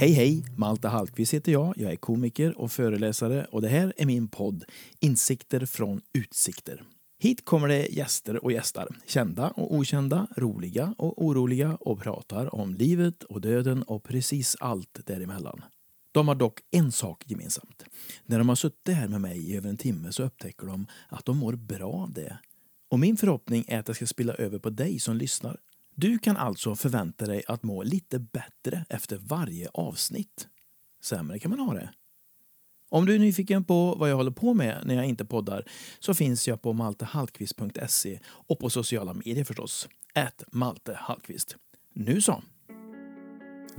Hej hej! Malte Hallqvist heter jag. Jag är komiker och föreläsare och det här är min podd Insikter från utsikter. Hit kommer det gäster och gästar, kända och okända, roliga och oroliga och pratar om livet och döden och precis allt däremellan. De har dock en sak gemensamt. När de har suttit här med mig i över en timme så upptäcker de att de mår bra av det. Och min förhoppning är att det ska spilla över på dig som lyssnar. Du kan alltså förvänta dig att må lite bättre efter varje avsnitt. Sämre kan man ha det. Om du är nyfiken på vad jag håller på med när jag inte poddar så finns jag på maltehallqvist.se och på sociala medier förstås. Ät Malte Hallqvist. Nu så!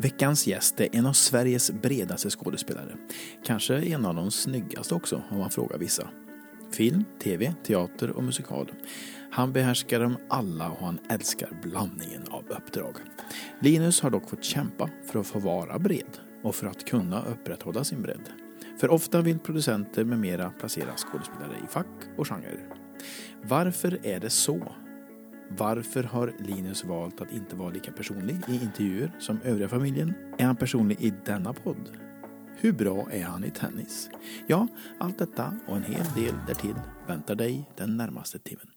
Veckans gäst är en av Sveriges bredaste skådespelare. Kanske en av de snyggaste också om man frågar vissa. Film, tv, teater och musikal. Han behärskar dem alla och han älskar blandningen av uppdrag. Linus har dock fått kämpa för att få vara bred och för att kunna upprätthålla sin bredd. För ofta vill producenter med mera placera skådespelare i fack och genrer. Varför är det så? Varför har Linus valt att inte vara lika personlig i intervjuer som övriga familjen? Är han personlig i denna podd? Hur bra är han i tennis? Ja, allt detta och en hel del därtill väntar dig den närmaste timmen.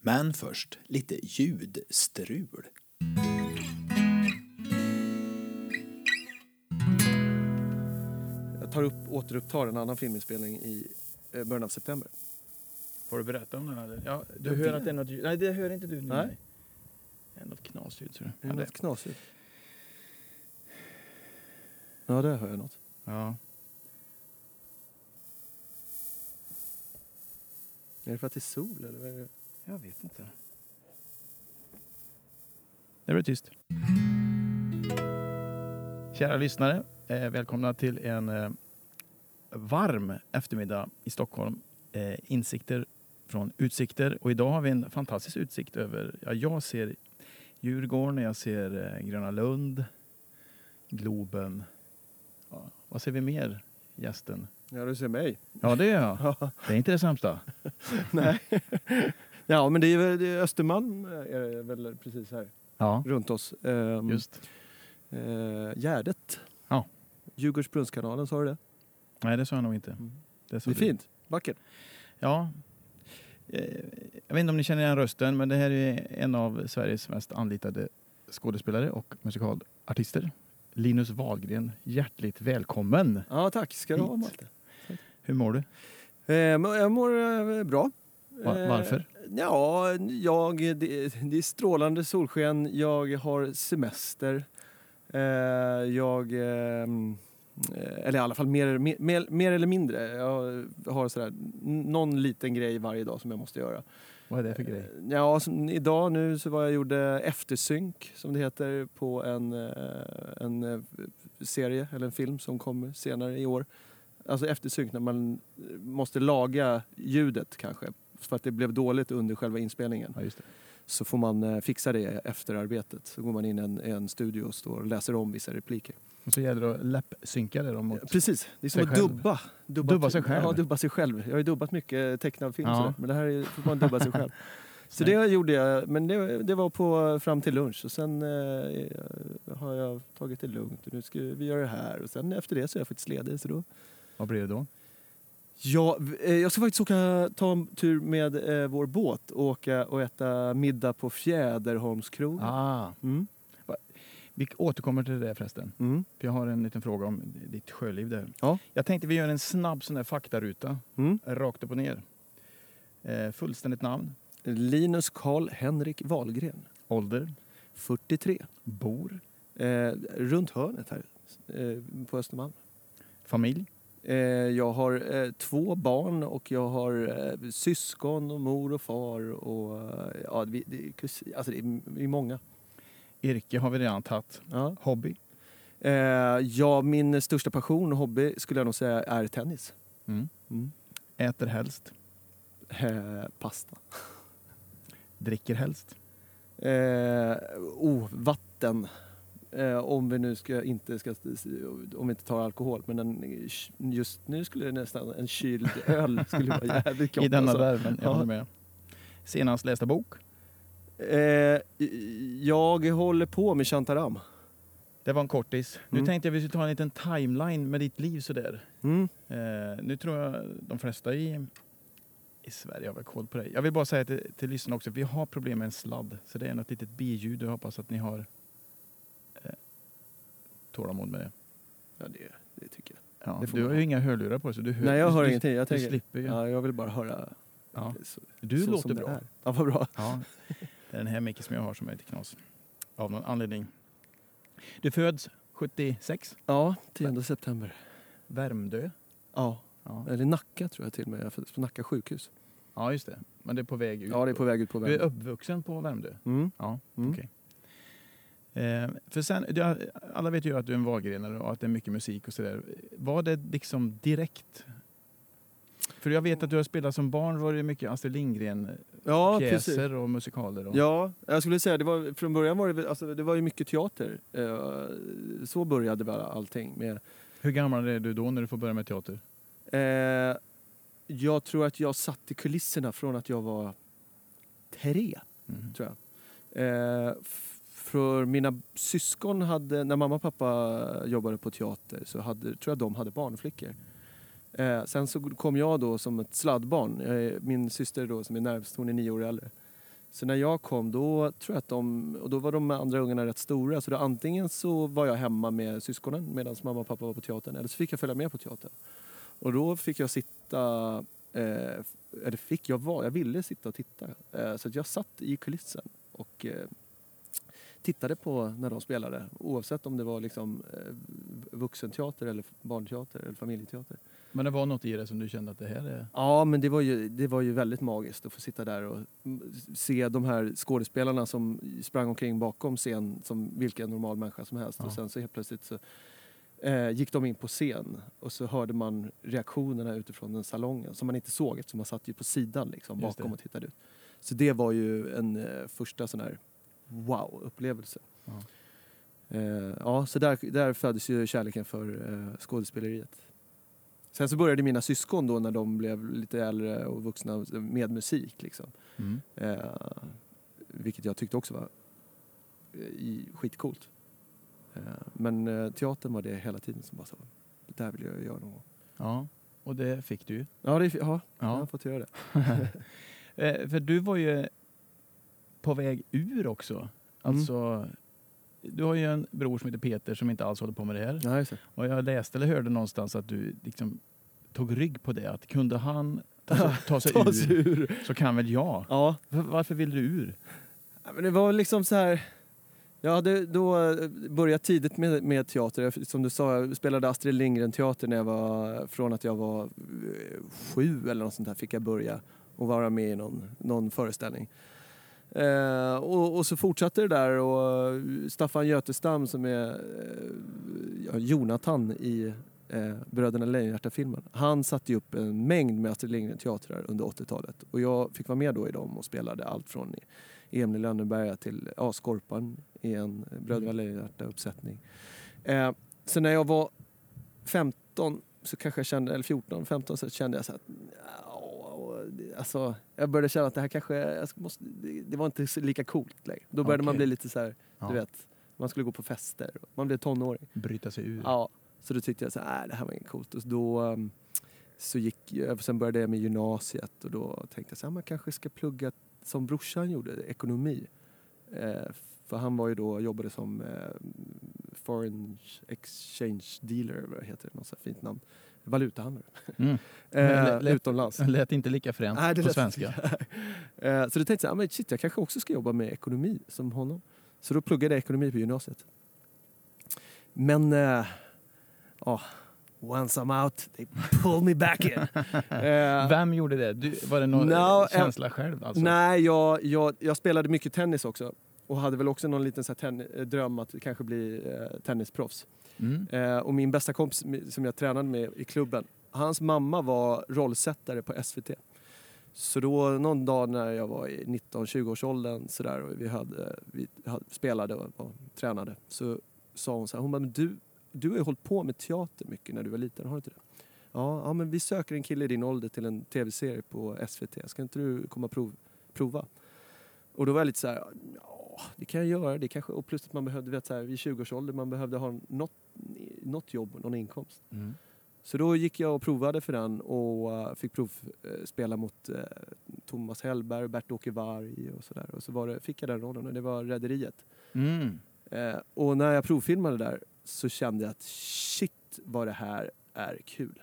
Men först lite ljudstrul. Jag tar upp, återupptar en annan filminspelning i eh, början av september. Får du berätta om den? Eller? Ja, Du hör att det är något Nej, det hör inte du. Nej. Det är något knasljud. tror Är du. det Ja, något knasigt? Ja, där hör jag något. ja. Är det för att det är sol eller? Vad är det? Jag vet inte. Det blir tyst. Kära lyssnare, eh, välkomna till en eh, varm eftermiddag i Stockholm. Eh, insikter från utsikter. Och idag har vi en fantastisk utsikt över, ja, jag ser Djurgården, jag ser eh, Gröna Lund, Globen. Ja, vad ser vi mer, gästen? Ja, du ser mig. Ja, det är jag. Ja, Det är inte det sämsta. nej. ja, men det är väl det är Östermalm är det väl precis här Ja, runt oss. Um, just. Eh, Gärdet. Ja. Djurgårdsbrunnskanalen, sa du det? Nej, det sa jag nog inte. Mm. Det, Det är fint. Vackert. Ja. Eh, Jag vet inte om ni känner igen rösten, men det här är en av Sveriges mest anlitade skådespelare och musikalartister. Linus Wahlgren, hjärtligt välkommen! Ja, tack ska du ha. Malte. Hur mår du? Eh, jag mår eh, bra. Va- varför? Ja, jag, det, det är strålande solsken. Jag har semester. Jag... Eh, eller i alla fall mer, mer, mer, eller mindre. Jag har sådär, någon liten grej varje dag som jag måste göra. Vad är det för grej? Eh, Ja, som, idag nu så var jag gjorde eftersynk som det heter på en, eh, en serie eller en film som kommer senare i år. Alltså eftersynk när man måste laga ljudet kanske för att det blev dåligt under själva inspelningen. Ja. Så får man eh, fixa det efter arbetet. Så går man in i en, en studio och står och läser om vissa repliker. Och så gäller det att läppsynka det mot... Precis, det är som att dubba. Dubba, Dubba sig själv? Ja, dubba sig själv. Jag har dubbat mycket tecknad film Ja. sådär, men det här är, får man dubba sig själv. Så det gjorde jag, men det, det var på fram till lunch och sen eh, har jag tagit det lugnt och nu ska vi göra det här och sen efter det så är jag faktiskt ledig. Så då. Vad blir det då? Ja, eh, jag ska faktiskt åka, ta en tur med eh, vår båt och åka och äta middag på Fjäderholmskrogen. Ah, Mm. vi återkommer till det förresten. Mm. För jag har en liten fråga om ditt sjöliv där. Ja. Jag tänkte vi gör en snabb sån där faktaruta, Mm. rakt upp och ner. Eh, fullständigt namn, Linus Karl Henrik Wahlgren, ålder, 43. bor, Eh, runt hörnet här eh, på Östermalm. familj. Eh, jag har eh, två barn och jag har eh, syskon och mor och far och ja, vi, det, kusin, alltså det är, vi är många. Yrke har vi redan tagit. Ja. Hobby. Ja, min största passion och hobby skulle jag nog säga är tennis. Mm. Mm. Äter helst. Eh, pasta. Dricker helst. Eh, oh, vatten. Eh, om vi nu ska, inte ska, om vi inte tar alkohol. Men en, just nu skulle det nästan, en kyld öl skulle vara jävligt gott. I denna alltså. värmen, jag Ja. håller med. Senast lästa bok? Eh, jag håller på med Shantaram. Det var en kortis. Nu Mm. tänkte jag vi skulle ta en liten timeline med ditt liv sådär. Mm. Eh, nu tror jag de flesta i, i Sverige har väl koll på dig. Jag vill bara säga till, till lyssnarna också, vi har problem med en sladd. Så det är något litet biljud. Jag hoppas att ni har tålamod med det. Ja, det, det tycker jag. Ja, Det får du man har ha. ju inga hörlurar på så du hör Nej, jag hör du, ingenting. Jag Du tänker, slipper ju. ja, jag vill bara höra. Ja. Så, Du så låter det bra. är. Ja, vad bra. Ja, det är den här micken som jag har som är lite knas. Av någon anledning. Du föds 76, Ja, 10 september. Värmdö. Ja, Ja. eller Nacka tror jag till och med. Jag föddes på Nacka sjukhus. ja, just det. Men det är på väg ut. Ja, det är på väg ut på Du är vägen. uppvuxen på Värmdö? Mm. Ja, Mm. okej. Eh, för sen, du, alla vet ju att du är en Wahlgrenare och att det är mycket musik och sådär. Var det liksom direkt? För jag vet att du har spelat som barn var det mycket Astrid Lindgren-pjäser Ja, precis. och musikaler. Och, Ja, jag skulle säga det var, från början var det, alltså, det var ju mycket teater. Eh, så började väl allting. Med, Hur gammal är du då när du får börja med teater? eh, jag tror att jag satt i kulisserna från att jag var tre. Mm. tror jag. Eh, f- för mina syskon hade, när mamma och pappa jobbade på teater så hade, tror jag de hade barnflickor. Eh, sen så kom jag då som ett sladdbarn. Jag är, min syster då som är närmast, hon är nio år äldre. Så när jag kom då tror jag att de, och då var de andra ungarna rätt stora så då antingen så var jag hemma med syskonen medan mamma och pappa var på teatern eller så fick jag följa med på teatern. Och då fick jag sitta, eh, eller fick jag vara, jag ville sitta och titta. Eh, så att jag satt i kulissen och eh, tittade på när de spelade oavsett om det var liksom eh, vuxenteater eller barnteater eller familjeteater. Men det var något i det som du kände att det här är... Ja, men det var, ju, det var ju väldigt magiskt att få sitta där och se de här skådespelarna som sprang omkring bakom scen som vilken normal människa som helst. Ja. Och sen så helt plötsligt så eh, gick de in på scen och så hörde man reaktionerna utifrån den salongen som man inte såg eftersom man satt ju på sidan liksom, bakom och tittade ut. Så det var ju en eh, första sån här wow-upplevelse. Ja. Eh, ja, så där, där föddes ju kärleken för eh, skådespeleriet. Sen så började mina syskon då när de blev lite äldre och vuxna med musik. Liksom. Mm. Eh, vilket jag tyckte också var eh, i, skitcoolt. Eh, men eh, teatern var det hela tiden som bara så, det där vill jag göra någon gång. Ja, och det fick du. Ja, det, är- ja, jag har Ja. fått göra det. För du var ju på väg ur också. Alltså, du har ju en bror som heter Peter som inte alls håller på med det här. Just det. Och jag läste eller hörde någonstans att du liksom tog rygg på det. Att kunde han ta sig, ta sig Ta sig ur ur. så kan väl jag. Ja, Var- Varför vill du ur? Ja, men det var liksom så här... Jag hade då börjat tidigt med, med teater. Som du sa, jag spelade Astrid Lindgren-teater när jag var... Från att jag var eh, sju eller något sånt där fick jag börja och vara med i någon, någon föreställning. Eh, och, och så fortsatte det där och Staffan Götestam som är eh, Jonathan i eh, Bröderna Lejonhjärta-filmen. Han satte ju upp en mängd med Astrid Lindgren-teatrar under 80-talet. Och jag fick vara med då i dem och spelade allt från Emil Lönneberga till ja, Skorpan i en Bröderna Lejonhjärta-uppsättning. Eh, så när jag var 15 så kanske jag kände, eller 14, 15 så kände jag så att alltså, jag började känna att det här kanske, jag måste, det, var inte lika coolt längre. Då började man Okej. bli lite så här, Ja. du vet, man skulle gå på fester, man blev tonåring. Bryta sig ur. Ja, så då tyckte jag så här, "Nej, det här var inget coolt. Och då um, så gick sen började jag med gymnasiet och då tänkte jag så här, man kanske ska plugga som brorsan gjorde, ekonomi. Eh, för han var ju då, jobbade som eh, foreign exchange dealer, vad heter det, något så fint namn. Valutahandlare. Mm. Eh, Lät- utomlands. Det lät inte lika fränt Nej, det på svenska. Eh, så då tänkte jag, "Ah, men shit, jag kanske också ska jobba med ekonomi som honom. Så då pluggade jag ekonomi på gymnasiet. Men, eh, ja, once I'm out, they pull me back in. Eh, Vem gjorde det? Du, var det någon No, eh, känsla själv? Alltså? Nej, jag, jag, jag spelade mycket tennis också. Och hade väl också någon liten så här eh, dröm att kanske bli eh, tennisproffs. Mm. Eh, och min bästa kompis som jag tränade med i klubben, hans mamma var rollsättare på SVT. Så då någon dag när jag var i 19-20-årsåldern sådär och vi, hade, vi hade, spelade och, och tränade så sa hon så här, hon bara, men du, du har ju hållit på med teater mycket när du var liten, har du inte det? Ja, ja men vi söker en kille i din ålder till en tv-serie på SVT, ska inte du komma och prov, prova. Och då var jag lite så här, ja, det kan jag göra. Det kanske, och plus att man behövde, vet, så här, vid 20-årsåldern, man behövde ha något, något jobb, någon inkomst. Mm. Så då gick jag och provade för den och uh, fick provspela mot uh, Thomas Hellberg, Bert-Åke Varg och sådär. Och så var det, fick jag den rollen och det var Rederiet. Mm. Eh, och när jag provfilmade där så kände jag att shit vad det här är kul.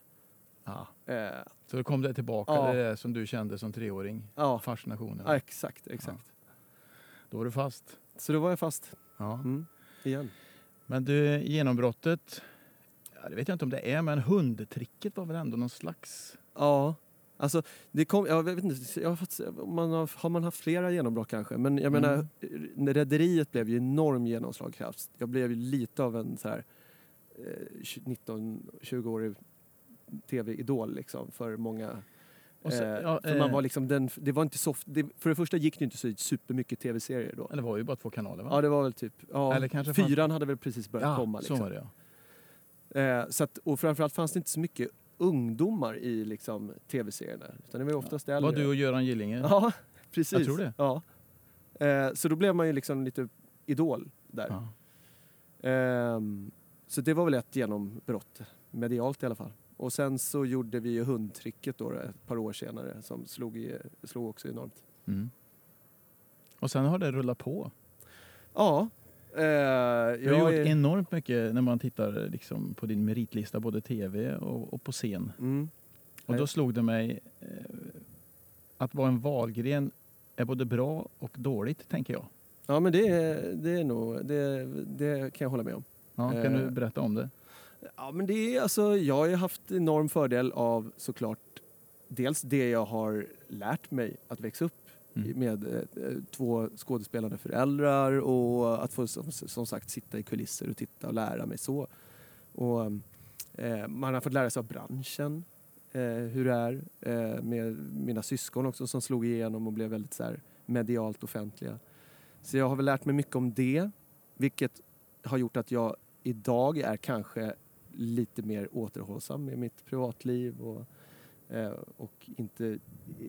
Ja. Eh, Så då kom det tillbaka, Ja. det som du kände som treåring? ja, Fascinationen? ja, exakt, exakt. Då var du fast? Så då var jag fast Ja. mm, igen. Men du, genombrottet, ja, det vet jag inte om det är, men hundtricket var väl ändå någon slags... Ja, alltså det kom, jag vet inte, jag har, fått, man har, har man haft flera genombrott kanske? Men jag Mm. menar, Rederiet blev ju enorm genomslagskraft. Jag blev ju lite av en så här eh, 19-20-årig tv-idol liksom för många. Eh, ja, för man eh, var liksom den, det var inte så, det, för det första gick det inte så supermycket tv-serier då. Eller det var ju bara två kanaler va? Ja det var väl typ, ja, Eller kanske fyran hade väl precis börjat ja, komma. Liksom. så var det ja. Eh, så att, och framförallt fanns det inte så mycket ungdomar i liksom, tv-serierna. Utan det var ju oftast äldre. Var du och Göran Gillinger? Ja, precis. Jag tror det. Ja. Eh, så då blev man ju liksom lite idol där. Ja. Ehm, så det var väl ett genombrott, medialt i alla fall. Och sen så gjorde vi ju hundtricket då ett par år senare som slog, i, slog också enormt. Mm. Och sen har det rullat på. Ja. Eh, Du har gjort är, enormt mycket när man tittar liksom på din meritlista, både tv och, och på scen. mm, Och då Nej. slog det mig eh, att vara en Wahlgren är både bra och dåligt, tänker jag. ja men det, är- det är nog, det, det kan jag hålla med om. Ja, kan Eh. du berätta om det? Ja, men det är, alltså, jag har ju haft enorm fördel av såklart dels det jag har lärt mig att växa upp Mm. med eh, två skådespelande föräldrar och att få som, som sagt sitta i kulisser och titta och lära mig så. Och, eh, man har fått lära sig av branschen, eh, hur det är eh, med mina syskon också som slog igenom och blev väldigt så här, medialt offentliga. Så jag har väl lärt mig mycket om det, vilket har gjort att jag idag är kanske lite mer återhållsam med mitt privatliv och, eh, och inte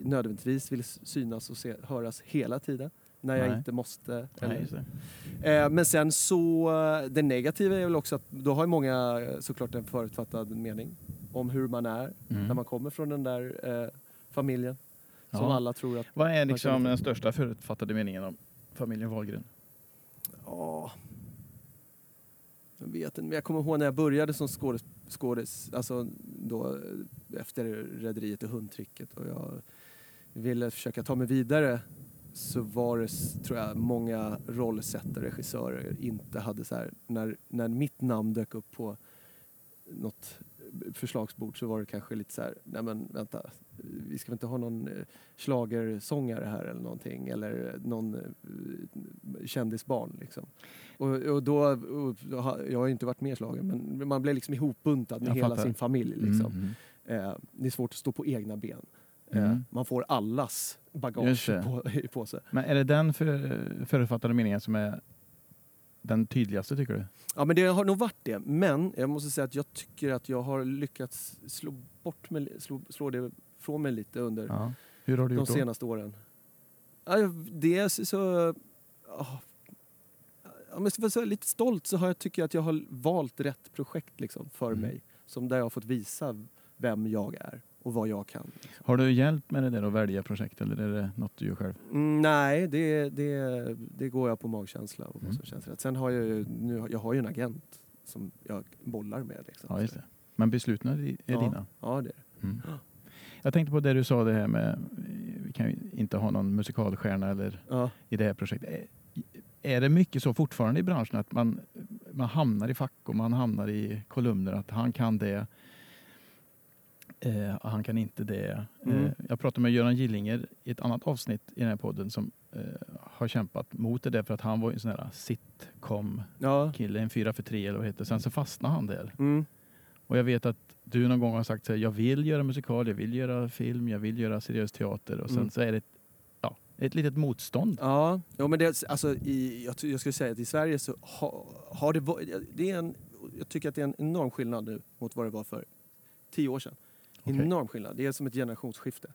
nödvändigtvis vill synas och se, höras hela tiden när jag Nej. inte måste. Nej, eh, men sen så, eh, det negativa är väl också att då har ju många eh, såklart en förutfattad mening om hur man är Mm. när man kommer från den där eh, familjen som Ja. alla tror att Vad är liksom den största förutfattade meningen om familjen Wahlgren? Ja. Jag vet inte, men jag kommer ihåg när jag började som skådis, skådis alltså då efter Rederiet och hundtricket och jag ville försöka ta mig vidare så var det, tror jag, många rollsättare, regissörer inte hade så här, när, när mitt namn dök upp på något förslagsbord så var det kanske lite så här, nej men vänta, vi ska väl inte ha någon eh, slagersångare schlagersångare här eller någonting eller någon eh, kändisbarn liksom. Och, och då, och, då har- jag har ju inte varit med i schlager men man blev liksom ihopbuntad med Jag hela fattar. sin familj liksom. Mm, mm. Eh, det är svårt att stå på egna ben. Eh, Mm. man får allas bagage på, i påse. Men är det den för, förutfattade meningen som är den tydligaste tycker du? Ja men det har nog varit det. Men jag måste säga att jag tycker att jag har lyckats slå, bort mig, slå, slå det från mig lite under Ja. Hur har du de gjort då? senaste åren. Ja, dels så... ja, Om jag ska vara lite stolt så har jag, tycker jag att jag har valt rätt projekt liksom, för Mm. mig. Som där jag har fått visa vem jag är och vad jag kan. Liksom. Har du hjälp med det där att välja projekt eller är det något du gör själv? Mm, nej, det, det, det går jag på magkänsla och Mm. som känns rätt. Sen har jag ju, nu, jag har ju en agent som jag bollar med. Liksom. Ja, just det. Men besluten är är Ja. dina? Ja, det är det. Mm. Jag tänkte på det du sa det här med vi kan ju inte ha någon musikalstjärna eller Ja. i det här projektet. Är- det mycket så fortfarande i branschen att man, man hamnar i fack och man hamnar i kolumner att han kan det, eh, och han kan inte det. Mm. Eh, jag pratade med Göran Gillinger i ett annat avsnitt i den här podden som eh, har kämpat mot det där för att han var en sån här sitcom-kille, Ja. en fyra för tre eller vad det heter. Sen så fastnade han där. Mm. Och jag vet att du någon gång har sagt så här, jag vill göra musikal, jag vill göra film, jag vill göra seriös teater och sen Mm. så är det ett, litet motstånd. Ja, ja men det, alltså, i, jag, jag skulle säga att i Sverige så ha, har det varit, det är en, jag tycker att det är en enorm skillnad nu mot vad det var för tio år sedan. Okej. Enorm skillnad. Det är som ett generationsskifte.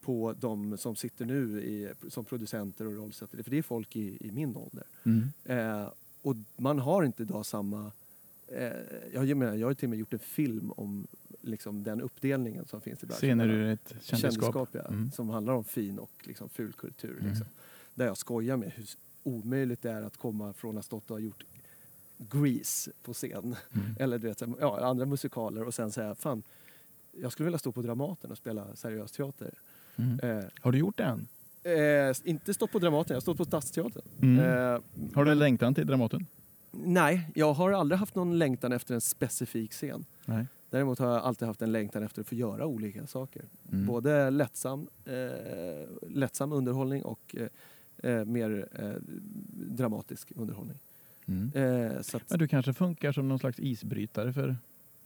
på de som sitter nu i, som producenter och rollsättare. För det är folk i, i min ålder. Mm. Eh, och man har inte idag samma... Eh, jag, menar, jag har till och med gjort en film om liksom, den uppdelningen som finns i branschen. Scener ur ett kändisskap. Kändisskap, ja, Mm. som handlar om fin och liksom, ful kultur. Mm. Liksom. Där jag skojar med hur omöjligt det är att komma från att stått och ha gjort Grease på scen. Mm. Eller du vet, ja, andra musikaler och sen säga fan, jag skulle vilja stå på Dramaten och spela seriös teater. Mm. Eh, Har du gjort det än? eh, inte stått på Dramaten, jag har stått på Stadsteatern. Mm. Eh, Har du en längtan till Dramaten? nej, jag har aldrig haft någon längtan efter en specifik scen. Nej. Däremot har jag alltid haft en längtan efter att få göra olika saker. Mm. Både lättsam, eh, lättsam underhållning och eh, eh, mer eh, dramatisk underhållning. Mm. Eh, så att, Men du kanske funkar som någon slags isbrytare för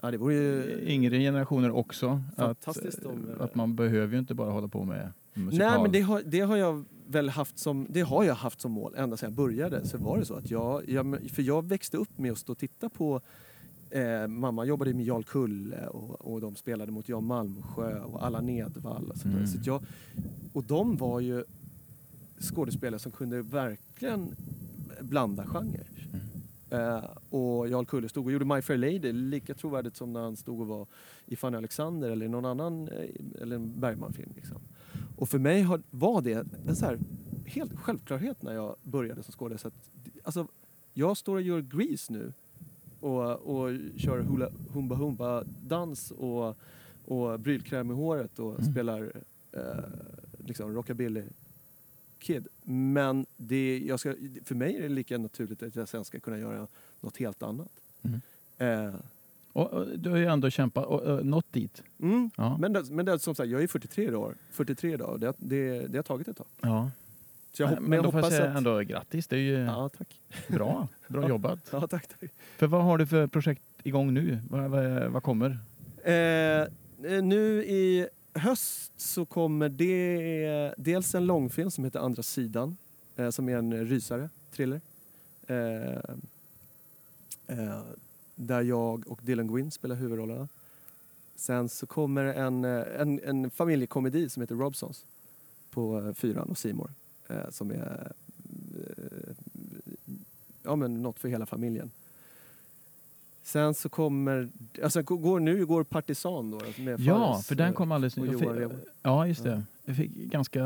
ja, det vore ju... yngre generationer också. Fantastiskt att, om, eh, att man behöver ju inte bara hålla på med musikal. Nej, men det har, det har jag väl haft som, det har jag haft som mål ända sedan jag började. Så var det så att jag, jag för jag växte upp med att stå och titta på Eh, mamma jobbade med Jarl Kulle och, och de spelade mot Jan Malmsjö och Allan Edwall. Och, sådär. Mm. så jag, och de var ju skådespelare som kunde verkligen blanda genrer. Mm. Eh, och Jarl Kulle stod och gjorde My Fair Lady lika trovärdigt som när han stod och var i Fanny Alexander eller i någon annan eh, eller en Bergman-film. Liksom. Och för mig har, var det en så här, helt självklarhet när jag började som skådespelare. Alltså, jag står och gör Grease nu och, och kör hula, humba humba dans och, och brylkräm i håret och Mm. spelar eh, liksom rockabilly kid. Men det, ska, för mig är det lika naturligt att jag sen ska kunna göra något helt annat. Mm. Eh, Och, och, du har ju ändå kämpat och, och nått dit. mm. Ja. Men, det, men det, är som sagt, jag är 43 år. 43 idag och det, det, det har tagit ett tag. ja. Så jag, hop- men då får jag säga att... ändå grattis. Det är ju Ja, tack. bra. Bra jobbat. Ja, tack, tack. För vad har du för projekt igång nu? Vad, vad, vad kommer? Eh, nu i höst så kommer det dels en långfilm som heter Andra sidan eh, som är en rysare, thriller. Eh, eh, där jag och Dylan Gwynn spelar huvudrollerna. Sen så kommer en, eh, en, en familjekomedi som heter Robsons på eh, Fyran och Simor eh, som är eh, ja, men något för hela familjen. Sen så kommer, alltså går, nu går Partisan då. Med Ja, Fares, för den eh, kom alldeles nyss. Johan Rheborg. Ja, just det. Ja. Jag fick ganska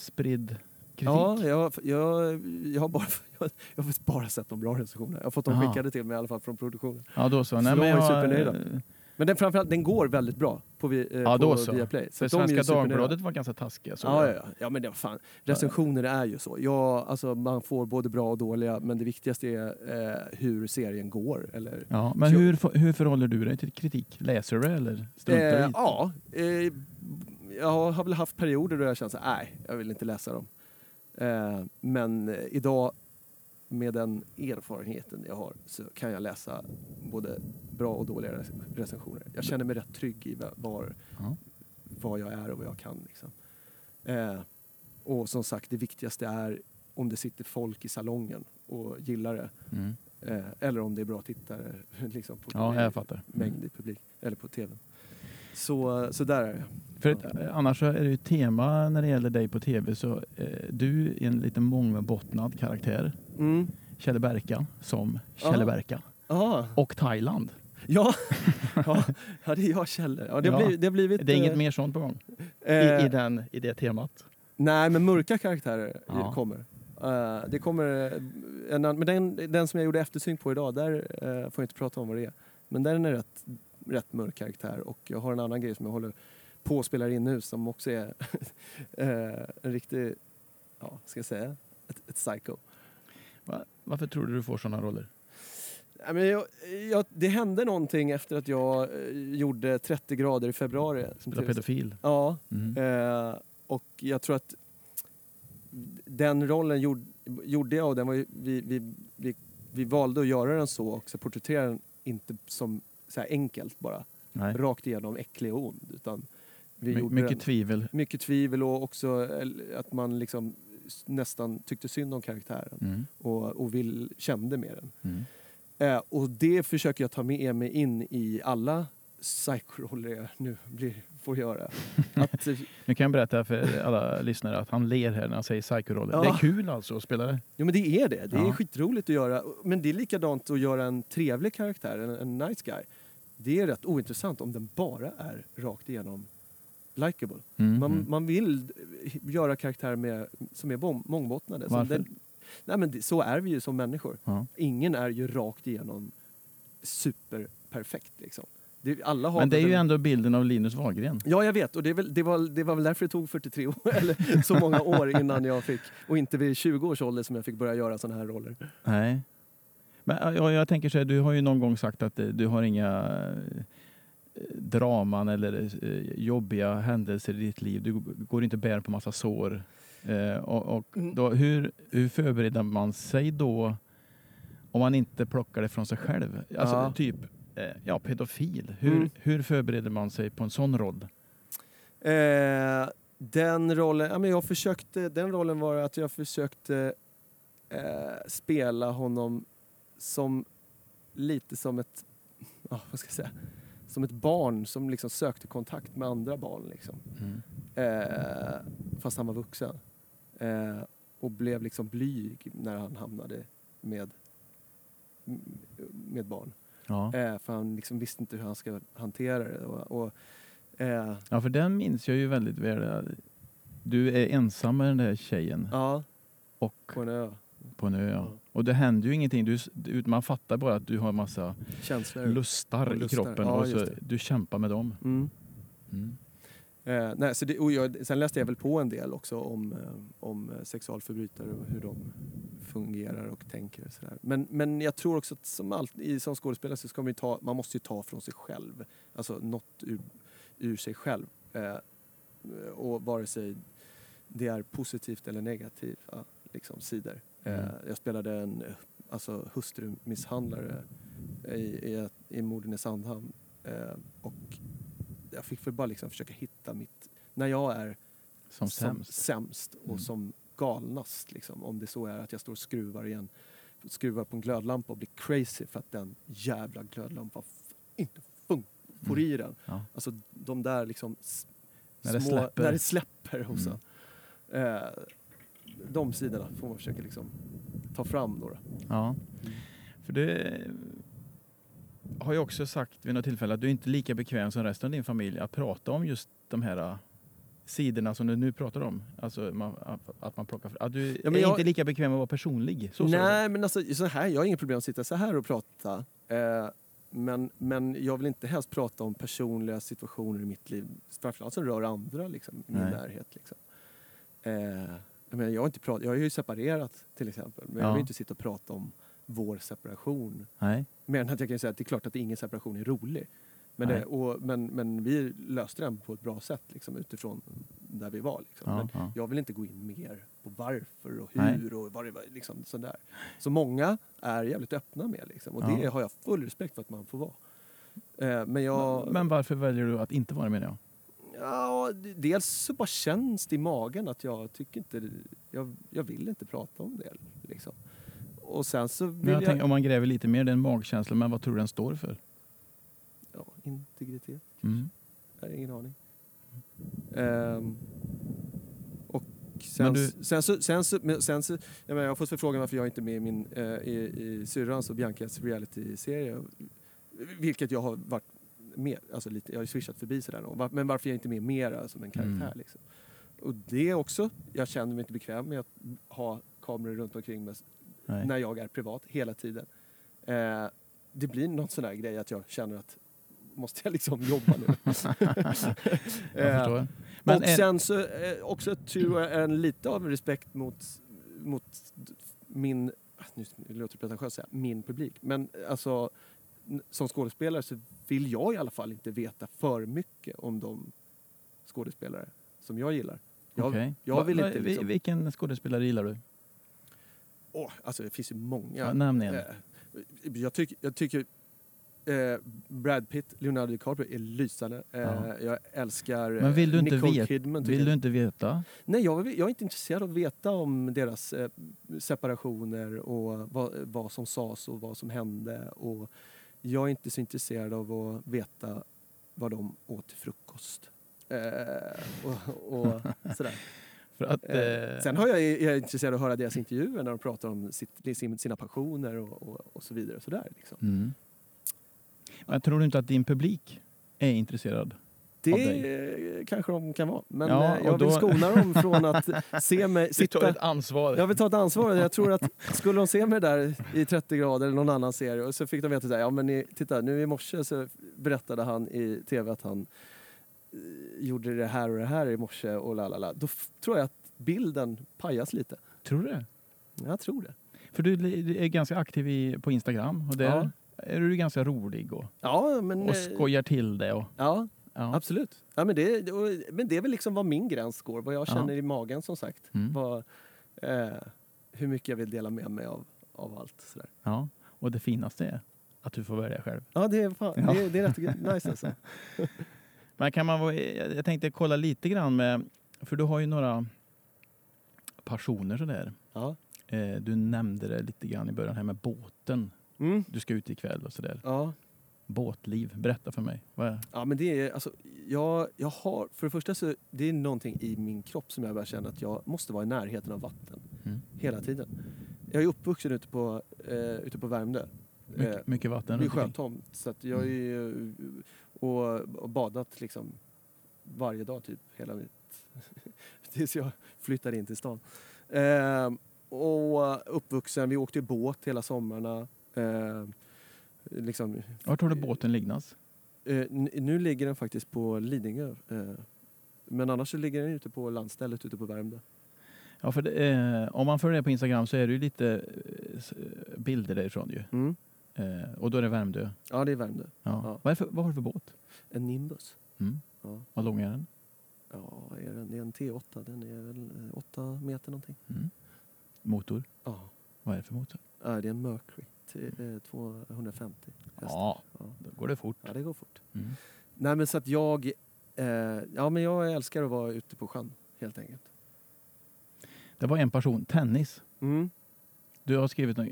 spridd kritik. Ja, jag, jag, jag, har bara, jag, jag har bara sett de bra recensionerna. Jag har fått dem skickade till mig i alla fall från produktionen. Ja, då så. Så Nej, men jag, eh, Men den, framförallt, den går väldigt bra på, vi, eh, Ja, på så. Viaplay. För att är ju Svenska. Dagbladet var ganska taskiga. Så Ja, ja, ja. ja, men det var fan. Recensioner är ju så. Ja, alltså, man får både bra och dåliga, men det viktigaste är eh, hur serien går. Eller, Ja, men Så- hur, hur förhåller du dig till kritik? Läser du eller struntar du Eh, ja, eh, jag har väl haft perioder då jag känt så här, nej, jag vill inte läsa dem. Eh, men eh, idag, med den erfarenheten jag har, så kan jag läsa både bra och dåliga rec- recensioner. Jag känner mig rätt trygg i va- var, Ja. vad jag är och vad jag kan. Liksom. Eh, och som sagt, det viktigaste är om det sitter folk i salongen och gillar det. Mm. Eh, eller om det är bra tittare liksom, på Ja, jag fattar. mängd i publik, eller på tv. Så, så där är det. För ett, annars så är det ju tema när det gäller dig på tv så eh, du är en lite mångbottnad karaktär. Mm. Kjelle Berka som. Kjelle Berka. Och Thailand. Ja. ja, ja, det är jag Kjell. Ja, det, har Ja. blivit, det har blivit... Det är inget eh, mer sånt på gång eh, i, i, den, i det temat. Nej, men mörka karaktärer Ja. kommer. Eh, det kommer eh, en, men den, den som jag gjorde eftersyn på idag, där eh, får jag inte prata om vad det är. Men den är rätt, rätt mörk karaktär och jag har en annan grej som jag håller på att spela in nu som också är eh, en riktig, ja, ska jag säga, ett, ett psycho. Va? Varför tror du du får sådana roller? Nej, men jag, jag, det hände någonting efter att jag eh, gjorde 30 grader i februari. som Spela pedofil? Ja, Mm. eh, och jag tror att den rollen gjorde, gjorde jag och den var ju, vi, vi, vi, vi valde att göra den så och så porträttera den inte som så enkelt bara, Nej. rakt igenom äcklig och ond. Utan vi My, gjorde mycket den, tvivel. mycket tvivel och också eh, att man liksom nästan tyckte synd om karaktären Mm. och, och vill, kände med den. Mm. Eh, och det försöker jag ta med mig in i alla psykoroller jag nu blir, får göra. Att, eh, Nu kan jag berätta för alla lyssnare att han ler här när han säger psykoroller. Ja. Det är kul alltså att spela det. jo men det är det, det är Ja. skitroligt att göra. Men det är likadant att göra en trevlig karaktär, en, en nice guy. Det är rätt ointressant om den bara är rakt igenom likable. Mm, Man, mm. man vill göra karaktärer med, som är bom- mångbottnade. Varför? den- nej men så är vi ju som människor. Ja. Ingen är ju rakt igenom superperfekt. Liksom. Det, alla har Men det är ju en- ändå bilden av Linus Wahlgren. Ja, jag vet. Och det, väl, det, var, det var väl därför det tog 43 år, eller så många år innan jag fick, och inte vid 20 års ålder som jag fick börja göra såna här roller. Nej. Men ja, jag tänker så här, du har ju någon gång sagt att eh, du har inga draman eller eh, jobbiga händelser i ditt liv. Du går inte bär på massa sår. Eh, och och Mm. då, hur, hur förbereder man sig då om man inte plockar det från sig själv? Alltså Ja. typ eh, ja, pedofil. Hur, Mm. hur förbereder man sig på en sån roll? Eh, den rollen, ja, men jag försökte, den rollen var att jag försökte eh, spela honom som lite som ett, ja, vad ska jag säga, som ett barn som liksom sökte kontakt med andra barn. Liksom. Eh, fast han var vuxen. Eh, och blev liksom blyg när han hamnade med, med barn. Ja. Eh, för han liksom visste inte hur han ska hantera det. Och, och, eh, ja, för den minns jag ju väldigt väl. Du är ensam med den där tjejen ja, och på en ö. På en ö. Ja. Och det händer ju ingenting. Du, man fattar bara att du har massa Känslor. lustar, i kroppen Ja, och så du kämpar med dem. Mm. Mm. Eh, nej, så det, jag, sen läste jag väl på en del också om, eh, om eh, sexualförbrytare och hur de fungerar och tänker. Och sådär. Men, men jag tror också att som, allt, i, som skådespelare så ska man ta, man måste ju ta från sig själv. Alltså något ur, ur sig själv. Eh, och vare sig det är positivt eller negativa liksom, sidor. Mm. Eh, jag spelade en alltså, hustrumisshandlare i, i, i morden i Sandhamn. Eh, och jag fick väl bara liksom försöka hitta mitt... När jag är Som sämst. sämst och Mm. som galnast, liksom, om det så är att jag står och skruvar igen skruvar på en glödlampa och blir crazy för att den jävla glödlampan inte fun- får i den. Ja. Alltså de där liksom När det små, släpper. När det släpper hos Mm. en. Eh, de sidorna får man försöka liksom ta fram då. Ja. För det har jag också sagt vid något tillfälle att du är inte lika bekväm som resten av din familj att prata om just de här äh, sidorna som du nu pratar om. Alltså man, att man plockar att du Ja, är jag- inte lika bekväm med att vara personlig. Så, så, så. Nej, men alltså, så här, jag har inget problem att sitta så här och prata. Eh, men, men jag vill inte helst prata om personliga situationer i mitt liv. Framförallt som rör andra liksom, i min Nej. närhet. Liksom. Eh, jag, menar, jag, har inte prat, jag har ju separerat till exempel. Men jag Ja. vill inte sitta och prata om vår separation. Nej. Mer än att jag kan säga att det är klart att ingen separation är rolig. Men, Nej. det, och, men, men vi löste den på ett bra sätt liksom, utifrån där vi var. Liksom. Ja, Men ja. jag vill inte gå in mer på varför och Nej. hur och vad det var. Liksom, sådär. Så många är jävligt öppna med liksom, och Ja. det har jag full respekt för att man får vara. Eh, men jag... Men varför väljer du att inte vara med jag? Ja, dels så bara känns det i magen att jag tycker inte... Jag, jag vill inte prata om det. Liksom. Och sen så vill jag jag... tänker, om man gräver lite mer, det är en magkänsla, men vad tror du den står för? Ja, integritet. Mm. Jag har ingen aning. Ehm, och sen, du- sen så, sen så, men sen så jag, menar, jag har fått förfrågan varför jag inte är med i, min, eh, i, i syrrans och Biancas reality-serie. Vilket jag har varit med, alltså lite, jag har ju swishat förbi sådär. Var- Men varför jag inte är med mera som en karaktär. Mm. Liksom. Och det är också, jag känner mig inte bekväm med att ha kameror runt omkring mig Nej. när jag är privat hela tiden. Eh, det blir någon sån här grej att jag känner att måste jag liksom jobba nu? Eh. Men och är- sen så eh, också tror jag en lite av respekt mot, mot min, ah, nu låter det pretentiöst att säga, min publik. Men alltså som skådespelare så vill jag i alla fall inte veta för mycket om de skådespelare som jag gillar. Jag, Okej. jag vill va- inte liksom- Vilken skådespelare gillar du? åh, alltså det finns ju många. Ja, nämn en. Eh, jag, tycker jag tycker eh, Brad Pitt, Leonardo DiCaprio är lysande. Eh, Ja. Jag älskar eh, Men vill du inte Nicole veta- Kidman. Vill jag. du inte veta? Nej, jag, jag är inte intresserad av att veta om deras eh, separationer och vad, vad som sades och vad som hände. Och jag är inte så intresserad av att veta vad de åt till frukost. Eh, och, och sådär. För att, Eh, eh, sen har jag, är jag intresserad av att höra deras intervjuer när de pratar om sitt, sin, sina passioner och, och, och så vidare. Och sådär, liksom. mm. Men tror du inte att din publik är intresserad? Det kanske de kan vara. Men Ja, eh, jag vill då- skona dem från att se mig Du tar sitta... ett ansvar. Jag vill ta ett ansvar. Jag tror att skulle de se mig där i 30 grader eller någon annan serie och så fick de veta att ja men ni, titta nu i morse så berättade han i tv att han eh, gjorde det här och det här i morse och la la la. Då tror jag att bilden pajas lite. Tror du det? Jag tror det. För du du är ganska aktiv i, på Instagram och där Ja. är du ganska rolig och, Ja men... och eh, skojar till det. Och, Ja, ja. absolut. Ja, men, det, men det är väl liksom vad min gräns går, vad jag Ja. känner i magen som sagt. Mm. Vad, eh, hur mycket jag vill dela med mig av, av allt. Sådär. ja. Och det finaste är att du får välja själv. Ja, det är, fan, Ja. Det, är- det är rätt nice alltså. Men kan man, jag tänkte kolla lite grann med, för du har ju några passioner sådär. Ja. Eh, Du nämnde det lite grann i början här med båten. Mm. Du ska ut ikväll och sådär. Ja. Båtliv, berätta för mig. Vad är? ja, men det är alltså, jag, jag har, för det första så det är någonting i min kropp som jag börjar känna att jag måste vara i närheten av vatten Mm. hela tiden. Jag är uppvuxen ute på, eh, ute på Värmdö. Eh, Mycket, mycket vatten runt omkring. sjötomt. Så att jag är ju, och, och badat liksom varje dag typ hela mitt... tills jag flyttade in till stan. Eh, och uppvuxen, vi åkte båt hela sommarna. Eh, liksom, Vart har du båten lignas? eh, nu ligger den faktiskt på Lidingö. Eh, men annars så ligger den ute på landstället ute på Värmdö. Ja, för det, eh, om man följer det på Instagram så är det ju lite eh, bilder därifrån ju. Mm. Eh, och då är det Värmdö. Ja, det är Värmdö. Ja. Ja. Vad, är för, vad har du för båt? En Nimbus. Mm. Ja, Vad lång är den? ja är den? det är en T8. Den är väl eh, 8 meter någonting. Mm. Motor? Ja. Vad är det för motor? Ja, det är en Mercury. Till, eh, 250 hästar. Ja, Ja. då går det fort. ja, det går fort. Mm. Nej, men så att jag... Eh, ja, men jag älskar att vara ute på sjön, helt enkelt. Det var en person, tennis. Mm. Du har skrivit eh,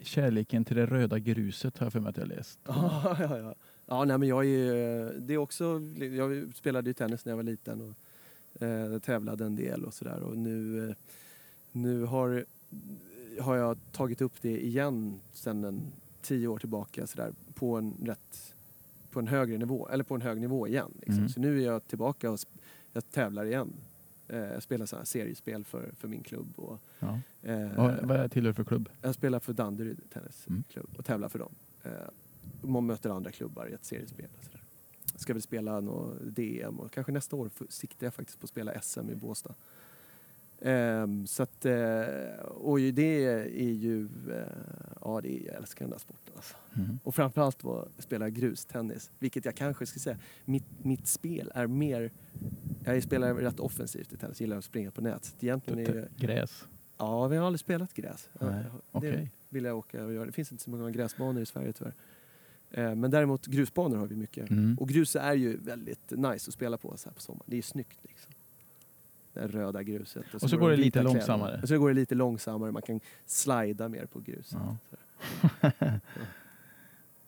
Kärleken till det röda gruset har jag för mig att jag läst. Ja, ja, ja. ja nej, men jag är, det är också, jag spelade ju tennis när jag var liten och eh, tävlade en del och sådär. Och nu, eh, nu har, har jag tagit upp det igen sedan en tio år tillbaka sådär, på en rätt på en högre nivå, eller på en hög nivå igen. Liksom. Mm. Så nu är jag tillbaka och jag tävlar igen. Eh, jag spelar så här seriespel för, för min klubb. Och, Ja. eh, Vad, vad tillhör för klubb? jag spelar för Danderyd Tennisklubb Mm. och tävlar för dem. Eh, man möter andra klubbar i ett seriespel. Och sådär. Ska väl spela något DM och kanske nästa år siktar jag faktiskt på att spela SM i Båstad. Ehm, så att, eh, och det är ju, eh, ja det är, jag älskar den där sporten alltså. Mm. Och framförallt att spela grustennis, vilket jag kanske ska säga, mitt, mitt spel är mer, jag spelar rätt offensivt i tennis, gillar att springa på nät. Egentligen är det, Gräs? ja vi har aldrig spelat gräs. Nej, Det Okej. vill jag åka och göra. Det finns inte så många gräsbanor i Sverige tyvärr. Eh, Men däremot grusbanor har vi mycket. Mm. Och grus är ju väldigt nice att spela på så här på sommaren. Det är ju snyggt liksom. Det röda gruset. Och så med går de det lite kläderna. långsammare. Och så går det lite långsammare. Man kan slida mer på grus. Ja. Så.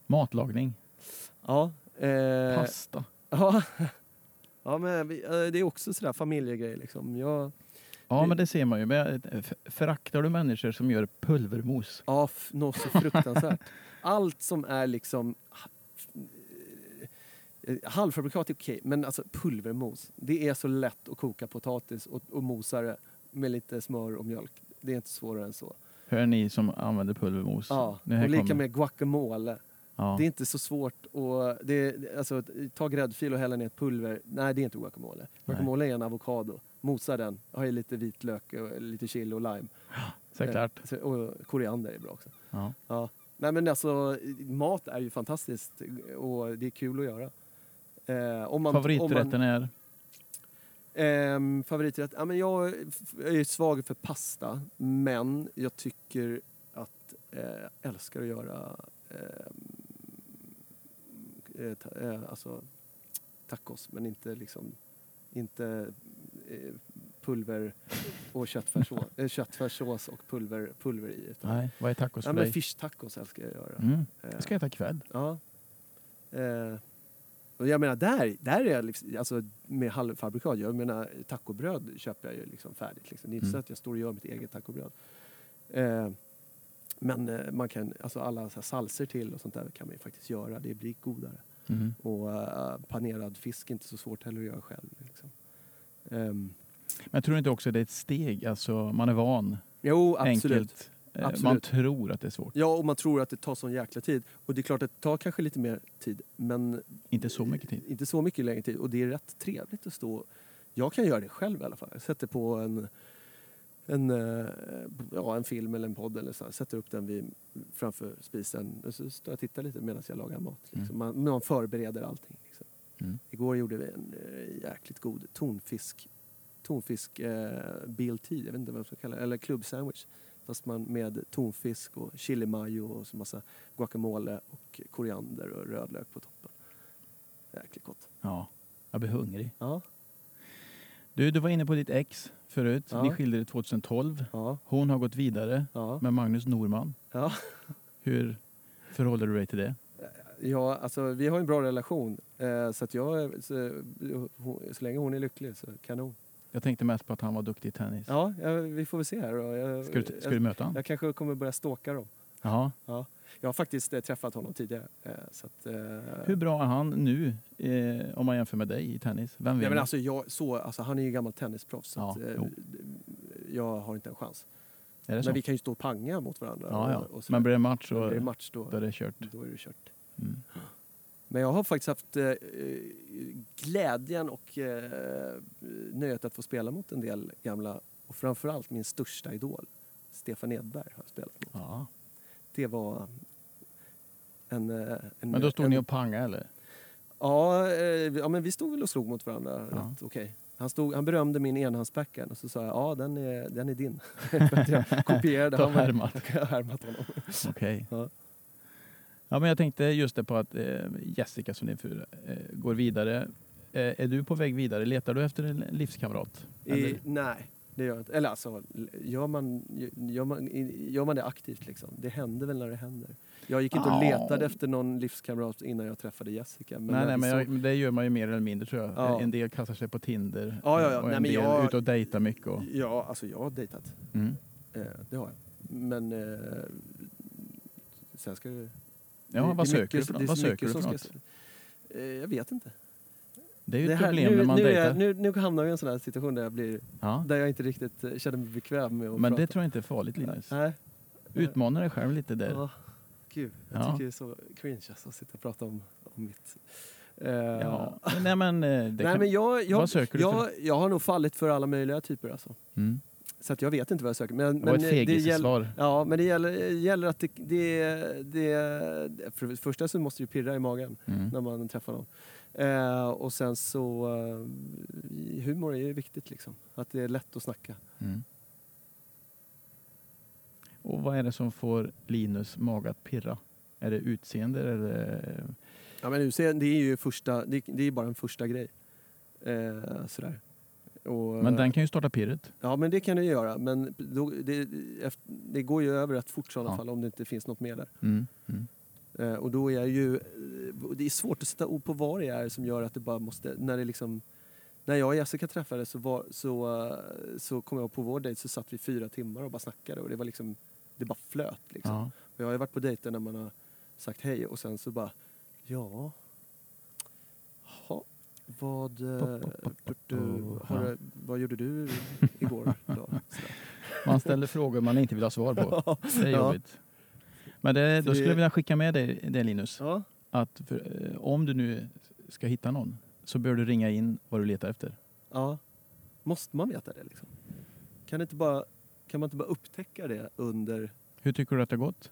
Matlagning? Ja. Eh, Pasta? ja. ja, men eh, det är också sådär familjegrej liksom. Jag, Ja, men det ser man ju. Men f- föraktar du människor som gör pulvermos? Ja, något så fruktansvärt. Allt som är liksom... eh, Halvfabrikat är okej, men alltså pulvermos. Det är så lätt att koka potatis och, och mosa det med lite smör och mjölk. Det är inte svårare än så. Hör ni som använder pulvermos? Ja, och lika kommer. med guacamole. Ja. Det är inte så svårt att... Det, det- alltså, ta gräddfil och hälla ner ett pulver. Nej, det är inte guacamole. Guacamole är en avokado. Mosa den. Ha i lite vitlök, och lite chili och lime. Såklart. Eh, Och koriander är bra också. Ja. Ja. Nej men alltså, mat är ju fantastiskt och det är kul att göra. Eh, man, Favoriträtten Om är? man, ehm, favoriträtt? Ja, men jag är svag för pasta, men jag tycker att eh, älskar att göra ehm, eh, ta, eh, alltså, tacos, men inte liksom inte eh, pulver och köttfärssås, eh, köttfärssås och pulver, pulver i. Utan, Nej, vad är tacos Ja, för men dig? fish tacos älskar jag att göra. Mm. Eh, Jag ska äta ikväll. Ja. Eh, Och jag menar, där, där är jag liksom, alltså, med halvfabrikat. Jag menar, tacobröd köper jag ju liksom färdigt. Liksom. Det är inte Mm. så att jag står och gör mitt eget tacobröd. Eh, men eh, man kan, alltså alla så salser till och sånt där kan man ju faktiskt göra. Det blir godare. Mhm. Och eh, panerad fisk är inte så svårt heller att göra själv. Liksom. Ehm, Men tror du inte också det är ett steg? Alltså man är van, jo, absolut. enkelt. Eh, Man Absolut. tror att det är svårt. Ja, och man tror att det tar sån jäkla tid. Och det är klart att det tar kanske lite mer tid, men Inte så mycket tid. inte så mycket längre tid. Och det är rätt trevligt att stå... Jag kan göra det själv i alla fall. Jag sätter på en, en, eh, ja, en film eller en podd eller så. här. Sätter upp den vid, framför spisen och så står jag och tittar lite medan jag lagar mat. Liksom. Man, man förbereder allting. Liksom. Mm. Igår gjorde vi en eh, jäkligt god tonfisk, tonfisk eh, BLT, jag vet inte vad man ska kalla det, eller klubbsandwich. Fast man med tonfisk och chili mayo och så massa guacamole och koriander och rödlök på toppen. Jäkligt gott. Ja, jag blir hungrig. Ja, Du, du var inne på ditt ex förut. Ja. Ni skilde er 2012. ja, Hon har gått vidare ja. med Magnus Norman. ja. Hur förhåller du dig till det? Ja, alltså vi har en bra relation. Eh, så att jag, så, så länge hon är lycklig så kanon. Jag tänkte mest på att han var duktig i tennis. Ja, ja vi får väl se här. då. Jag, Ska, du, ska jag, du möta honom? jag kanske kommer börja stalka dem. Jaha. Jag har faktiskt eh, träffat honom tidigare. Eh, så att, eh, Hur bra är han nu eh, om man jämför med dig i tennis? Vem Ja, vinner? men alltså, jag, så, alltså, han är ju gammal tennisproffs. Så Ja, att, eh, jag har inte en chans. det så? Men vi kan ju stå och panga mot varandra. ja, ja. Och, och så men blir det match så Men blir det match då, då är det kört. då är det kört. Mm. Men jag har faktiskt haft eh, glädjen och eh, nöjet att få spela mot en del gamla och framförallt min största idol, Stefan Edberg, har jag spelat mot. Ja. Det var en... eh, en Men då stod en, ni och pangade eller? Ja, eh, ja, men vi stod väl och slog mot varandra Ja. rätt okej. Han, stod, han berömde min enhandsbackhand och så sa jag ja den är, den är din. Jag kopierade. Härmat. Jag har härmat honom. Okej. Ja. Ja, men jag tänkte just det på att eh, Jessica som din fru eh, går vidare. Eh, är du på väg vidare? Letar du efter en livskamrat? I, nej, det gör jag inte. Eller alltså, gör man, gör, man, gör man det aktivt liksom? Det händer väl när det händer. Jag gick inte och Ja. letade efter någon livskamrat innan jag träffade Jessica. Men nej, nej, men jag, det gör man ju mer eller mindre tror jag. Ja. En del kastar sig på Tinder Ja, ja, ja. och Nej, en men del jag- ute och dejtar mycket. Och, Ja, alltså jag har dejtat. mm. Eh, det har jag. Men... Eh, sen ska det... Ja, det- vad det söker du mycket- för det något? Vad söker du för något? ska- jag vet inte. Det är ju ett här- problem nu, när man nu, dejtar. jag, nu, nu hamnar jag i en sån här situation där jag, blir, Ja. där jag inte riktigt eh, känner mig bekväm med att Men prata. det tror jag inte är farligt Linus. Nej. Utmana dig själv lite där. Ja, gud, jag Ja. tycker det är så cringe alltså, att sitta och prata om, om mitt... Eh, Ja. Nej, men, eh, det Nej, kan... men jag, jag, Vad söker du jag, jag har nog fallit för alla möjliga typer alltså. mm. Så att jag vet inte vad jag söker. Men, Det var men ett gäller, fegissvar. Ja, men det gäller, gäller att det, det, det... För det första så måste det pirra i magen Mm. när man träffar någon. Eh, och sen så... Eh, humor är ju viktigt liksom. Att det är lätt att snacka. Mm. Och vad är det som får Linus mage att pirra? Är det utseende eller? Ja, men utseende, det är ju första, det, det är bara en första grej. Eh, sådär. Och, Men den kan ju starta pirret. Ja, men det kan det göra. Men då, det, det går ju över rätt fort i sådana Ja. fall om det inte finns något mer där. Mm. Mm. Eh, och då är ju... eh, Det är svårt att sätta ord på vad det är som gör att det bara måste... När det liksom... När jag och Jessica träffades så, var, så, eh, så kom jag på vår dejt så satt vi fyra timmar och bara snackade och det var liksom... Det bara flöt liksom. Ja. Jag har ju varit på dejter när man har sagt hej och sen så bara... Ja... Vad, eh, har, vad gjorde du igår? Då? Man ställer frågor man inte vill ha svar på. Det är jobbigt. Men det, då skulle jag vilja skicka med dig det Linus. Ja. Att för, eh, om du nu ska hitta någon så bör du ringa in vad du letar efter. Ja. Måste man veta det liksom? Kan, inte bara, kan man inte bara upptäcka det under... Hur tycker du att det har gått?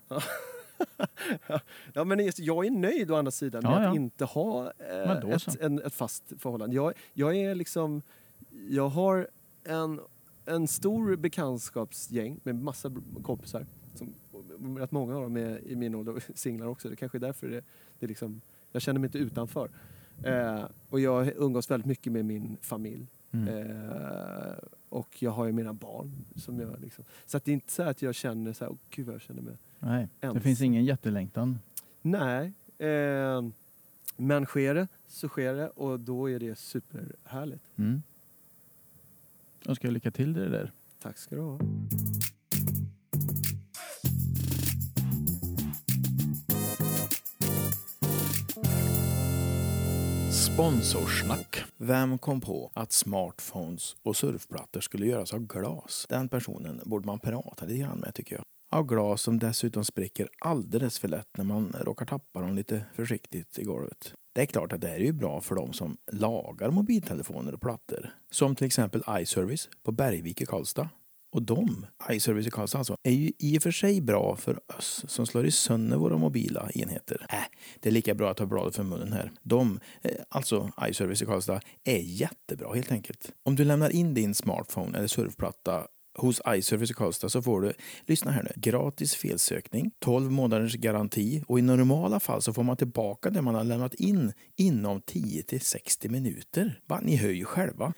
Ja, men just- jag är nöjd å andra sidan med Ja, att inte ha eh, ett, en, ett fast förhållande. Jag, jag är liksom... Jag har en, en stor bekantskapsgäng med massa kompisar. Som, rätt många av dem är i min ålder singlar också. Det kanske är därför det, det är liksom, jag känner mig inte utanför. Eh, och jag umgås väldigt mycket med min familj. Mm. Eh, och jag har ju mina barn. Som jag liksom, så att det är inte så att jag känner så här, åh gud vad jag känner mig Nej, det ensam. finns ingen jättelängtan. Nej. Eh, Men sker det så sker det och då är det superhärligt. Mm. Önskar jag lycka till det där. Tack ska du ha. Sponsorsnack. Vem kom på att smartphones och surfplattor skulle göras av glas? Den personen borde man prata lite grann med tycker jag. Av glas som dessutom spricker alldeles för lätt när man råkar tappa dem lite försiktigt i golvet. Det är klart att det här är ju bra för de som lagar mobiltelefoner och plattor. Som till exempel iService på Bergvik i Karlstad. Och de, iService i Karlstad alltså, är ju i och för sig bra för oss som slår i sönder våra mobila enheter. Äh, det är lika bra att ta bladet för munnen här. De, eh, alltså iService i Karlstad, är jättebra helt enkelt. Om du lämnar in din smartphone eller surfplatta hos iService i Karlstad så får du, lyssna här nu, gratis felsökning, 12 månaders garanti och i normala fall så får man tillbaka det man har lämnat in inom 10 till 60 minuter. Va, ni hör ju själva.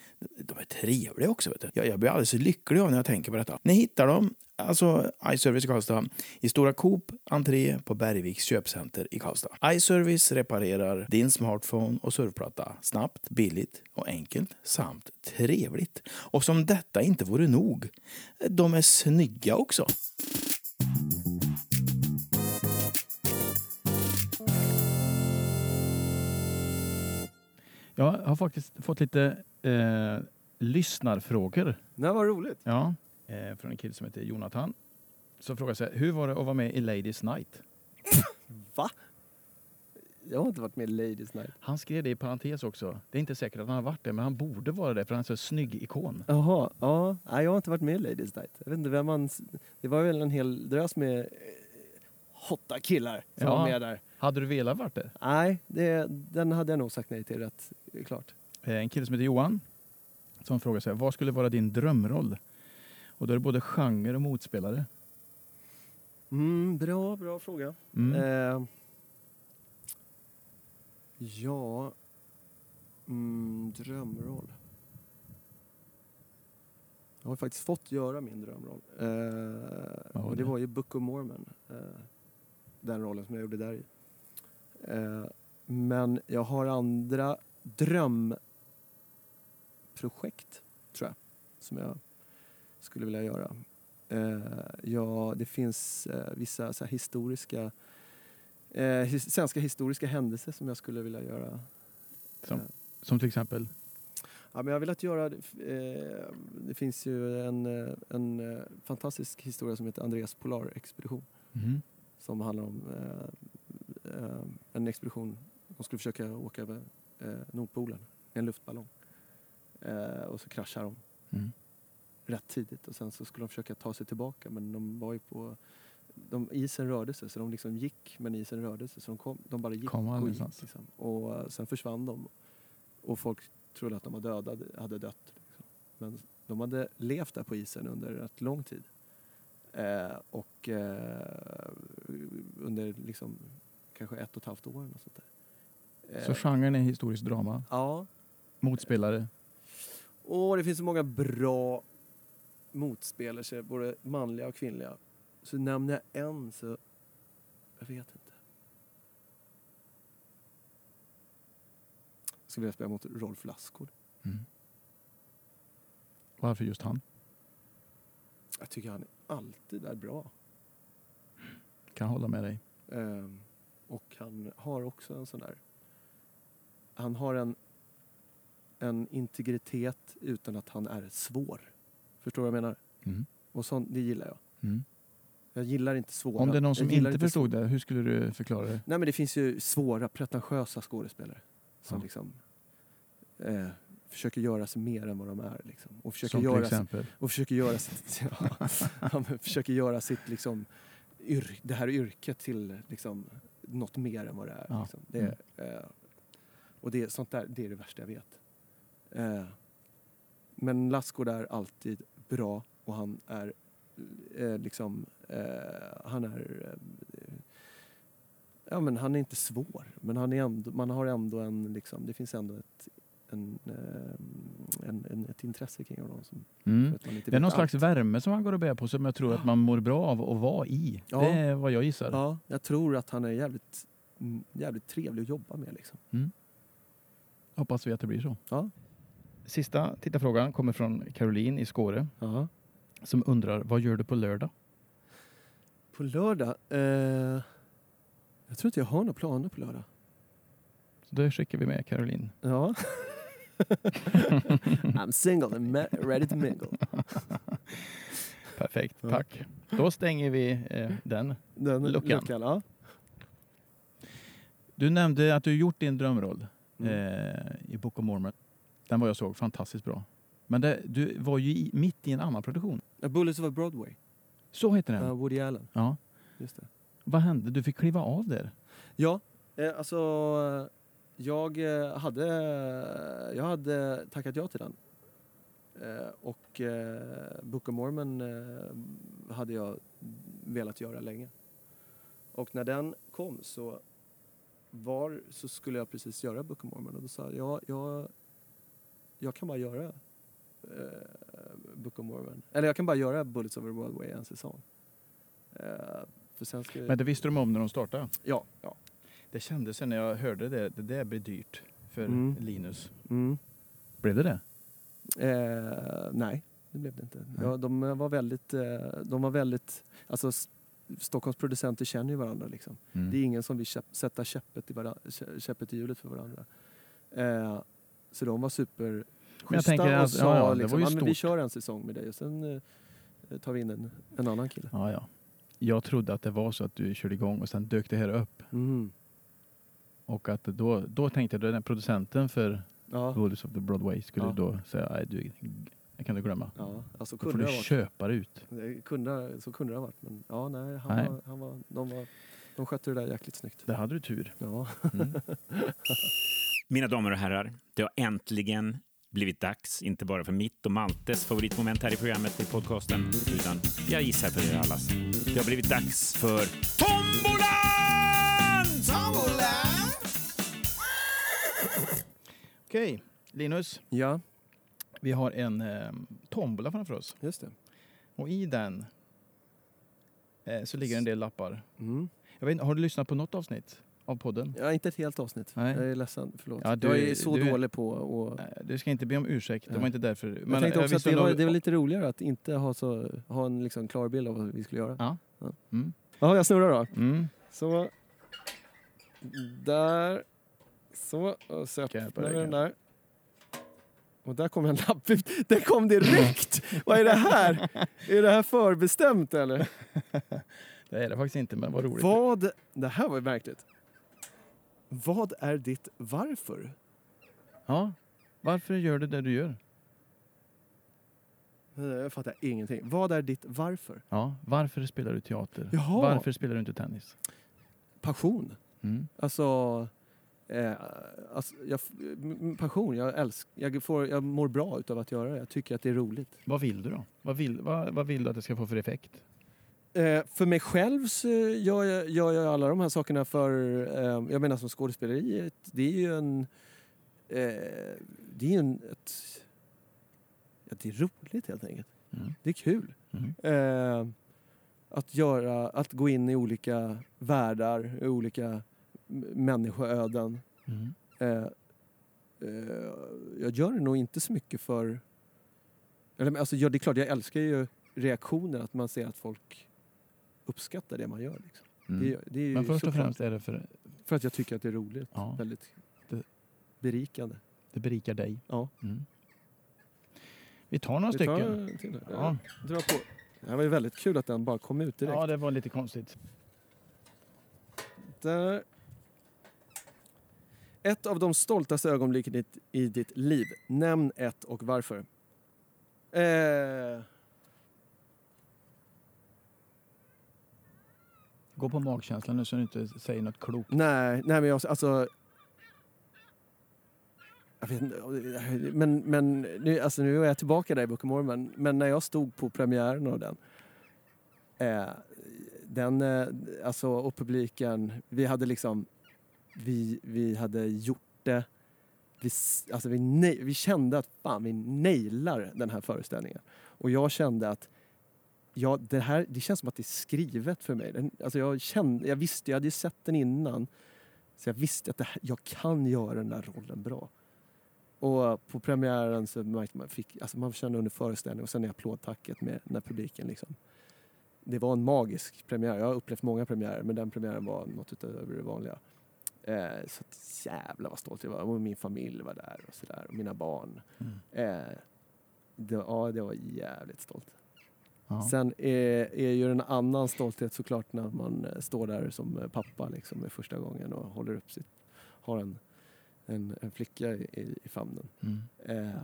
De är trevliga också. Vet du. Jag, jag blir alldeles lycklig av när jag tänker på detta. Ni hittar dem, alltså iService i Karlstad, i Stora Coop, entré på Bergviks köpcenter i Karlstad. iService reparerar din smartphone och surfplatta snabbt, billigt och enkelt samt trevligt. Och som detta inte vore nog, de är snygga också. Jag har faktiskt fått lite eh, lyssnarfrågor. Nej, vad roligt. Ja. Eh, från en kille som heter Jonathan. Som frågar sig, hur var det att vara med i Ladies Night? Va? Jag har inte varit med i Ladies Night. Han skrev det i parentes också. Det är inte säkert att han har varit det, men han borde vara det för han är en så snygg ikon. Jaha, ja. Nej, jag har inte varit med i Ladies Night. Jag vet inte vem man... Det var väl en hel drös med eh, hotta killar som Ja. var med där. Hade du velat varit det? Nej, det, den hade jag nog sagt nej till rätt klart. Eh, En kille som heter Johan som frågar sig, vad skulle vara din drömroll? Och då är det både genre och motspelare. Mm, bra, bra fråga. Mm. Eh, ja... Mm, drömroll. Jag har faktiskt fått göra min drömroll. Eh, var det det? var ju Book of Mormon. Eh, den rollen som jag gjorde där i. Eh, men jag har andra drömprojekt, tror jag, som jag skulle vilja göra. Eh, ja, det finns eh, vissa så historiska eh, his, svenska historiska händelser som jag skulle vilja göra. Som, som till exempel? ja, men jag har velat göra, eh, det finns ju en, en fantastisk historia som heter Andreas polarexpedition Mhm. som handlar om eh, en expedition. De skulle försöka åka över eh, Nordpolen med en luftballong. Och så kraschar de Mm. Rätt tidigt och sen så skulle de försöka ta sig tillbaka men de var ju på de, isen rörde sig så de liksom gick men isen rörde sig så de, kom, de bara gick Kom och gick. Liksom. Och eh, sen försvann de och folk trodde att de var döda, hade dött. Liksom. Men de hade levt där på isen under rätt lång tid. Eh, och eh, under liksom kanske ett och ett halvt år eller något sånt där. Eh, Så genren är historiskt drama. Ja, Motspelare. och det finns så många bra motspelare, både manliga och kvinnliga. Så nämner jag en så... Jag vet inte. Jag skulle vilja spela mot Rolf Lassgård. Mm. Varför just han? Jag tycker han alltid är bra. Kan hålla med dig. Ehm, och han har också en sån där... Han har en, en integritet utan att han är svår. Förstår du vad jag menar? Mm. Och sånt, det gillar jag. Mm. Jag gillar inte svåra. Om det är någon som inte förstod det, hur skulle du förklara det? Nej men det finns ju svåra, pretentiösa skådespelare. Som Ja. liksom eh, försöker göra sig mer än vad de är. Liksom. Och, försöker Som till göra, exempel? och försöker göra sitt, ja, försöker göra sitt liksom, yr, det här yrket till liksom, något mer än vad det är. Ja. Liksom. Det, är, eh, och det, sånt där, det är det värsta jag vet. Eh, men Lassgård är alltid bra och han är eh, liksom, eh, han är eh, Ja men han är inte svår, men han är ändå, man har ändå en, liksom, det finns ändå ett, en, eh, en, en, ett intresse kring honom. Som, Mm. Det är någon slags allt. värme som han går och bär på som jag tror att man mår bra av att vara i. Ja. Det är vad jag gissar. Ja, jag tror att han är jävligt mm, jävligt trevlig att jobba med. Liksom. Hoppas vi att det blir så. Ja. Sista tittarfrågan kommer från Caroline i Skåre Ja. som undrar vad gör du på lördag? På lördag? Eh, jag tror inte jag har några planer på lördag. Så då skickar vi med Caroline. Ja. I'm single and ma- ready to mingle. Perfekt, Ja. tack. Då stänger vi eh, den. Den Luckan. ja. Du nämnde att du gjort din drömroll Mm. eh, i Book of Mormon. Den var jag såg fantastiskt bra. Men det, du var ju i, mitt i en annan produktion. A Bullets of Broadway. Så heter den. Ja, Woody Allen. Ja. Just det. Vad hände? Du fick kliva av där. Ja, eh, alltså jag eh, hade, jag hade tackat ja till den. Eh, och eh, Book of Mormon eh, hade jag velat göra länge. Och när den kom så, var, så skulle jag precis göra Book of Mormon och då sa jag, ja, jag, jag kan bara göra eh, Book of Mormon. Eller jag kan bara göra Bullets over Broadway en säsong. Eh, för sen ska Men det visste de om när de startade. Ja, ja. Det kändes sen när jag hörde det. Det där blir dyrt för Mm. Linus. Mm. Blev det det? Eh, nej, det blev det inte. Nej. Ja, de var väldigt, eh, de var väldigt, alltså Stockholms producenter känner ju varandra liksom. Mm. Det är ingen som vill käpp, sätta käppet i, varandra, käppet i hjulet för varandra. Eh, så de var super jag tänker och att- sa ja, ja, liksom, "Ja, men vi stort." kör en säsong med dig och sen eh, tar vi in en, en annan kille. Ja, ja. Jag trodde att det var så att du körde igång och sen dök det här upp. Mm. Och att då, då tänkte jag den producenten för Ja, Bullets of the Broadway skulle Ja. då säga nej du, det kan du glömma. ja, alltså Då får du köpa det ut. Det kunde, så kunde det ha varit. Men ja, nej, han Nej. Var, han var, de, var, de skötte det där jäkligt snyggt. Där hade du tur. Ja. Mm. Mina damer och herrar, det har äntligen blivit dags, inte bara för mitt och Maltes favoritmoment här i programmet i podcasten, utan jag gissar för er allas. Det har blivit dags för Tombolan! Okej, Linus. ja, Vi har en eh, tombola framför oss. just det. Och i den eh, så ligger en del lappar. Mm. Jag vet, har du lyssnat på något avsnitt av podden? Ja, inte ett helt avsnitt. Nej. Jag är ledsen, förlåt. Ja, du- jag är så du- dålig på och Eh, Du ska inte be om ursäkt, det var inte därför. Men jag tänkte också att det var, det var lite roligare att inte ha, så, ha en liksom klar bild av vad vi skulle göra. Ja. Ja, Mm. ja jag snurrar då. Mm. Så. Där. Så. Och så öppnar vi den där. Och där kom en lapp ut. Den kom direkt! vad är det här? Är det här förbestämt eller? Det är det faktiskt inte, men vad roligt. Vad... Det här var ju märkligt. Vad är ditt varför? Ja. Varför gör du det du gör? Eh, Jag fattar ingenting. Vad är ditt varför? Ja. Varför spelar du teater? Jaha. Varför spelar du inte tennis? Passion. Mm. Alltså, eh, alltså jag, passion. Jag, älsk, jag, får, jag mår bra utav att göra det. Jag tycker att det är roligt. Vad vill du då? Vad vill, vad, vad vill du att det ska få för effekt? Eh, för mig själv så gör jag, gör jag alla de här sakerna för... Eh, jag menar som skådespeleriet, det är ju en... Eh, det är ju en... Ett, ja, det är roligt helt enkelt. Mm. Det är kul. Mm. Att göra, att gå in i olika världar, i olika människoöden. Mm. Jag gör det nog inte så mycket för... Eller, alltså, ja, det är klart, jag älskar ju reaktioner, att man ser att folk uppskattar det man gör. Liksom. Mm. Det, det är ju Men först och främst är det för för att jag tycker att det är roligt. Ja. Väldigt Det- berikande. det berikar dig. Ja. Mm. Vi tar några Vi tar stycken. en till. Ja. Ja. Dra på. Det var ju väldigt kul att den bara kom ut direkt. ja, det var lite konstigt. Där. Ett av de stoltaste ögonblicken i, i ditt liv. Nämn ett och varför. Eh, Gå på magkänslan nu så du inte säger något klokt. nej, nej, men jag, alltså... Jag vet inte, men, men nu, alltså nu är jag tillbaka där i Book of Mormon. Men när jag stod på premiären av den. Eh, den, eh, alltså, och publiken, vi hade liksom... Vi, vi hade gjort det. Vi, alltså vi, vi kände att fan, vi nailar den här föreställningen. Och jag kände att ja, det, här, det känns som att det är skrivet för mig. Den, alltså jag, kände, jag visste, jag hade ju sett den innan. Så jag visste att det här, jag kan göra den där rollen bra. Och på premiären så märkte man, fick, alltså man kände under föreställningen och sen i applådtacket med när publiken liksom. Det var en magisk premiär. Jag har upplevt många premiärer men den premiären var något utöver det vanliga. Eh, så att jävlar vad stolt jag var. Och min familj var där och sådär. Och mina barn. Mm. Eh, det, ja, det var jävligt stolt. Ja. Sen är, är ju en annan stolthet såklart när man eh, står där som eh, pappa liksom, för första gången och håller upp sitt, har en, en, en flicka i, i, famnen. Mm. Eh,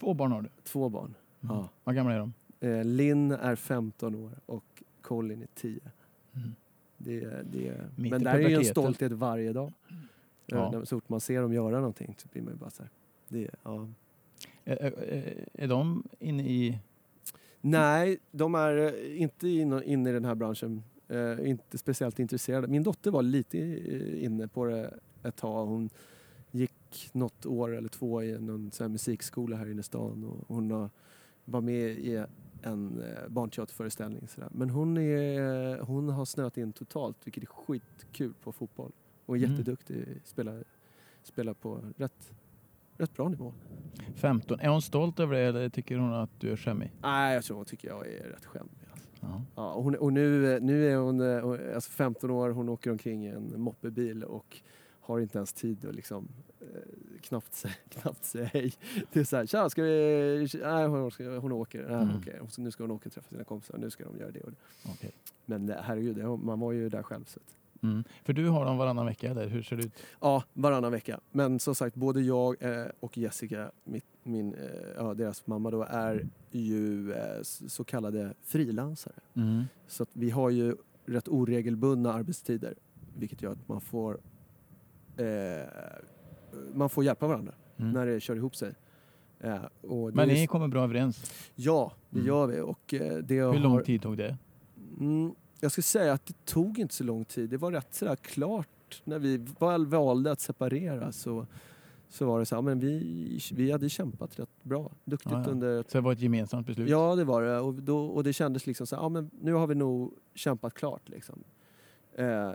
Två barn har du. två barn. Mm. Ja. Vad gamla är de? Eh, Linn är 15 år och Colin är 10. Mm. Det, det, Mitt men där är ju en stolthet varje dag. Ja. Eh, Så fort man ser dem göra någonting så blir man ju bara så här. Det, ja. Är, är, är de inne i... Nej, de är eh, inte inne, i den här branschen. Eh, inte speciellt intresserade. Min dotter var lite eh, inne på det ett tag. Hon gick något år eller två i någon musikskola här inne i stan. Och hon har, var med i en barnteaterföreställning. Sådär. Men hon, är, hon har snöat in totalt, vilket är skitkul på fotboll. Och är Mm. jätteduktig. Spelar, spelar på rätt, rätt bra nivå. 15. Är hon stolt över det eller tycker hon att du är skämmig? Nej, jag tror hon tycker jag är rätt skämmig. Alltså. Ja. Ja, och hon, och nu, nu är hon eh, alltså 15 år, hon åker omkring i en moppebil och har inte ens tid att liksom eh, knappt, säga, knappt säga hej. Det är så här, tja ska vi... Nej, hon, ska, hon åker. Nej, Mm. så nu ska hon åka och träffa sina kompisar, nu ska de göra det och det. Okej. Men herregud, man var ju där själv. Så att, Mm. För du har dem varannan vecka eller hur ser det ut? ja, varannan vecka. Men som sagt, både jag eh, och Jessica, mitt, min, eh, ja, deras mamma då, är ju eh, så kallade frilansare. Mm. Så att vi har ju rätt oregelbundna arbetstider. Vilket gör att man får, eh, man får hjälpa varandra Mm. när det kör ihop sig. Eh, Men ni kommer bra överens. Ja, det Mm. gör vi. Och, eh, det Hur lång har, tid tog det? Mm, jag ska säga att det tog inte så lång tid. Det var rätt sådär klart när vi väl valde att separera så, så var det så här, men vi, vi hade kämpat rätt bra. Duktigt Ja, ja. under Så det var ett gemensamt beslut? Ja, det var det. Och, då, och det kändes liksom så här, ja men nu har vi nog kämpat klart liksom. Eh,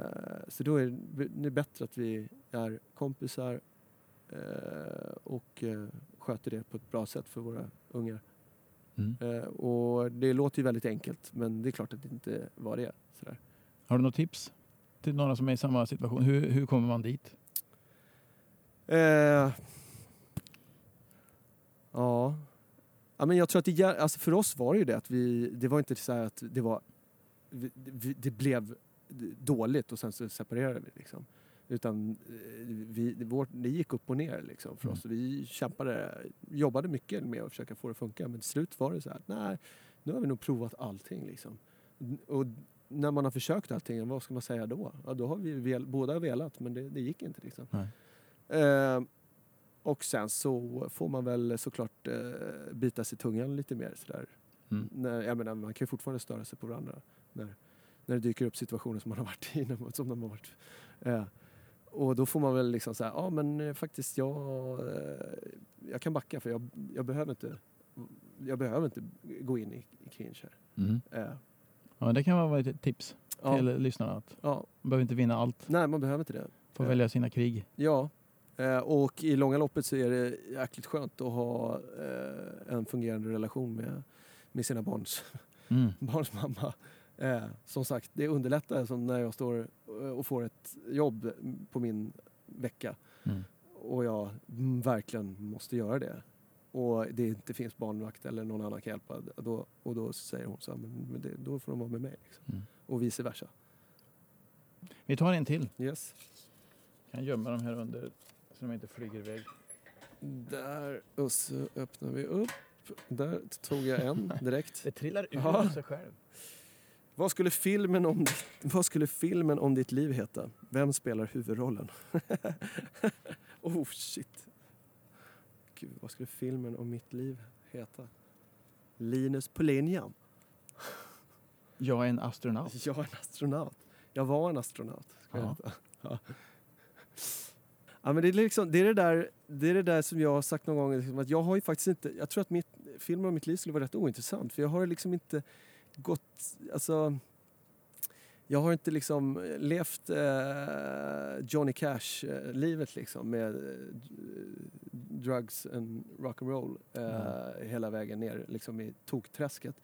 så då är det, det är bättre att vi är kompisar eh, och eh, sköter det på ett bra sätt för våra ungar. Mm. Eh, och det låter ju väldigt enkelt, men det är klart att det inte var det. Sådär. Har du något tips till några som är i samma situation? Hur, hur kommer man dit? Eh, ja. ja men jag tror att det, alltså för oss var det ju det att vi, det var inte så att det var, det blev dåligt och sen så separerade vi liksom. Utan eh, vi, vårt, det gick upp och ner liksom för Mm. oss. Vi kämpade, jobbade mycket med att försöka få det att funka men till slut var det så här, nej, nu har vi nog provat allting liksom. Och när man har försökt allting, vad ska man säga då? Ja, då har vi vel, båda velat men det, det gick inte liksom. Eh, och sen så får man väl såklart eh, bita sig i tungan lite mer sådär. Mm. När, jag menar, man kan ju fortfarande störa sig på varandra när, när det dyker upp situationer som man har varit i. när man- Som de har varit. Eh, och då får man väl liksom säga, ja men eh, faktiskt jag, eh, jag kan backa för jag, jag, behöver inte, jag behöver inte gå in i, i clinch här. Mm. Eh, Ja, det kan vara ett tips ja, till lyssnarna. Att ja, man behöver inte vinna allt. nej man behöver inte det. Får Ja. välja sina krig. Ja, och i långa loppet så är det jäkligt skönt att ha en fungerande relation med, med sina barns, Mm. barns mamma. Eh, som sagt, det underlättar som när jag står eh, och får ett jobb på min vecka Mm. och jag verkligen måste göra det och det inte finns barnvakt eller någon annan kan hjälpa då, och då säger hon så här, men det, då får de vara med mig. Liksom. Mm. Och vice versa. Vi tar en till. Yes. kan gömma dem här under så de inte flyger iväg. Där och så öppnar vi upp. Där tog jag en direkt. Det trillar ur Ja. sig själv. Vad skulle, filmen om ditt, vad skulle filmen om ditt liv heta? Vem spelar huvudrollen? oh shit. Gud, vad skulle filmen om mitt liv heta? Linus på linjen. Jag är en astronaut. Jag är en astronaut. Jag var en astronaut. Ska jag Ja. Ja, men det, är liksom, det, är det, där, det är det där som jag har sagt någon gång. Liksom, att jag har ju faktiskt inte... Jag tror att mitt, filmen om mitt liv skulle vara rätt ointressant. För jag har liksom inte gått... Alltså, jag har inte liksom levt eh, Johnny Cash-livet liksom med eh, drugs and rock'n'roll eh, hela vägen ner liksom i tokträsket.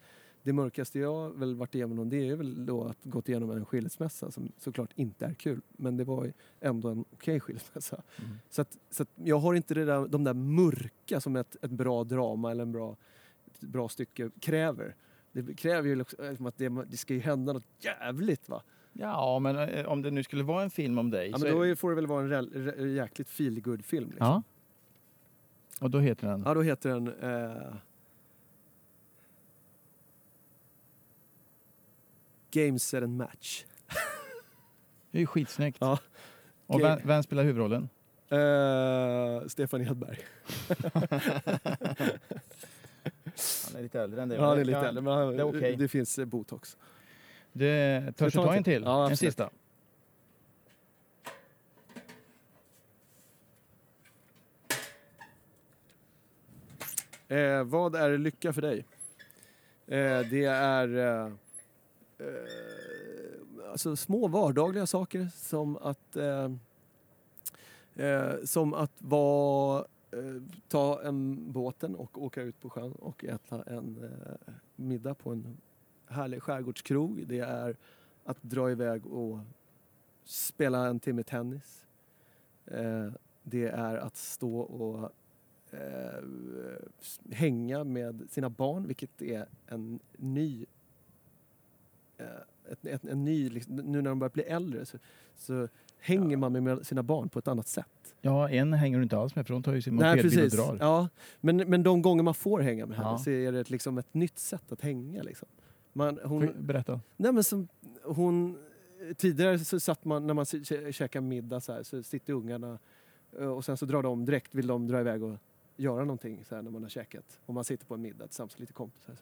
Det mörkaste jag väl varit igenom det är väl då att gått igenom en skilsmässa som såklart inte är kul. Men det var ju ändå en okej skilsmässa. Mm. Så, att, så att jag har inte det där, de där mörka som ett, ett bra drama eller en bra, ett bra stycke kräver. Det kräver ju liksom att det, det ska ju hända något jävligt va. Ja, men eh, om det nu skulle vara en film om dig. Ja, men då är- får det väl vara en rel- re- jäkligt feelgood film liksom. ja. Och då heter den? Ja, då heter den... Eh, Game Set and Match. Det är ju skitsnyggt. Ja. Och vem, vem spelar huvudrollen? Eh, Stefan Edberg. Han är lite äldre än dig. Ja, han är lite äldre, men han, det är okej. det finns eh, botox. Det, törs du ta en till? Ja, en absolut. sista? Eh, vad är lycka för dig? Eh, det är eh, eh, alltså små vardagliga saker som att eh, eh, som att vara, Eh, ta en båten och åka ut på sjön och äta en eh, middag på en härlig skärgårdskrog. Det är att dra iväg och spela en timme tennis. Eh, det är att stå och eh, hänga med sina barn, vilket är en ny... Eh, ett, ett, en ny liksom, nu när de börjar bli äldre så, så hänger man med sina barn på ett annat sätt. Ja, en hänger du inte alls med för de tar ju sin Nej, mopedbil och precis. drar. Ja, men, men de gånger man får hänga med henne Ja. så är det liksom ett nytt sätt att hänga. Liksom. Man, hon, Berätta. Nej, men som, hon, tidigare så satt man, när man kä- kä- käkar middag så här, så sitter ungarna eh, och sen så drar de direkt, vill de dra iväg och göra någonting så här, när man har käkat. Och man sitter på en middag tillsammans med lite kompisar.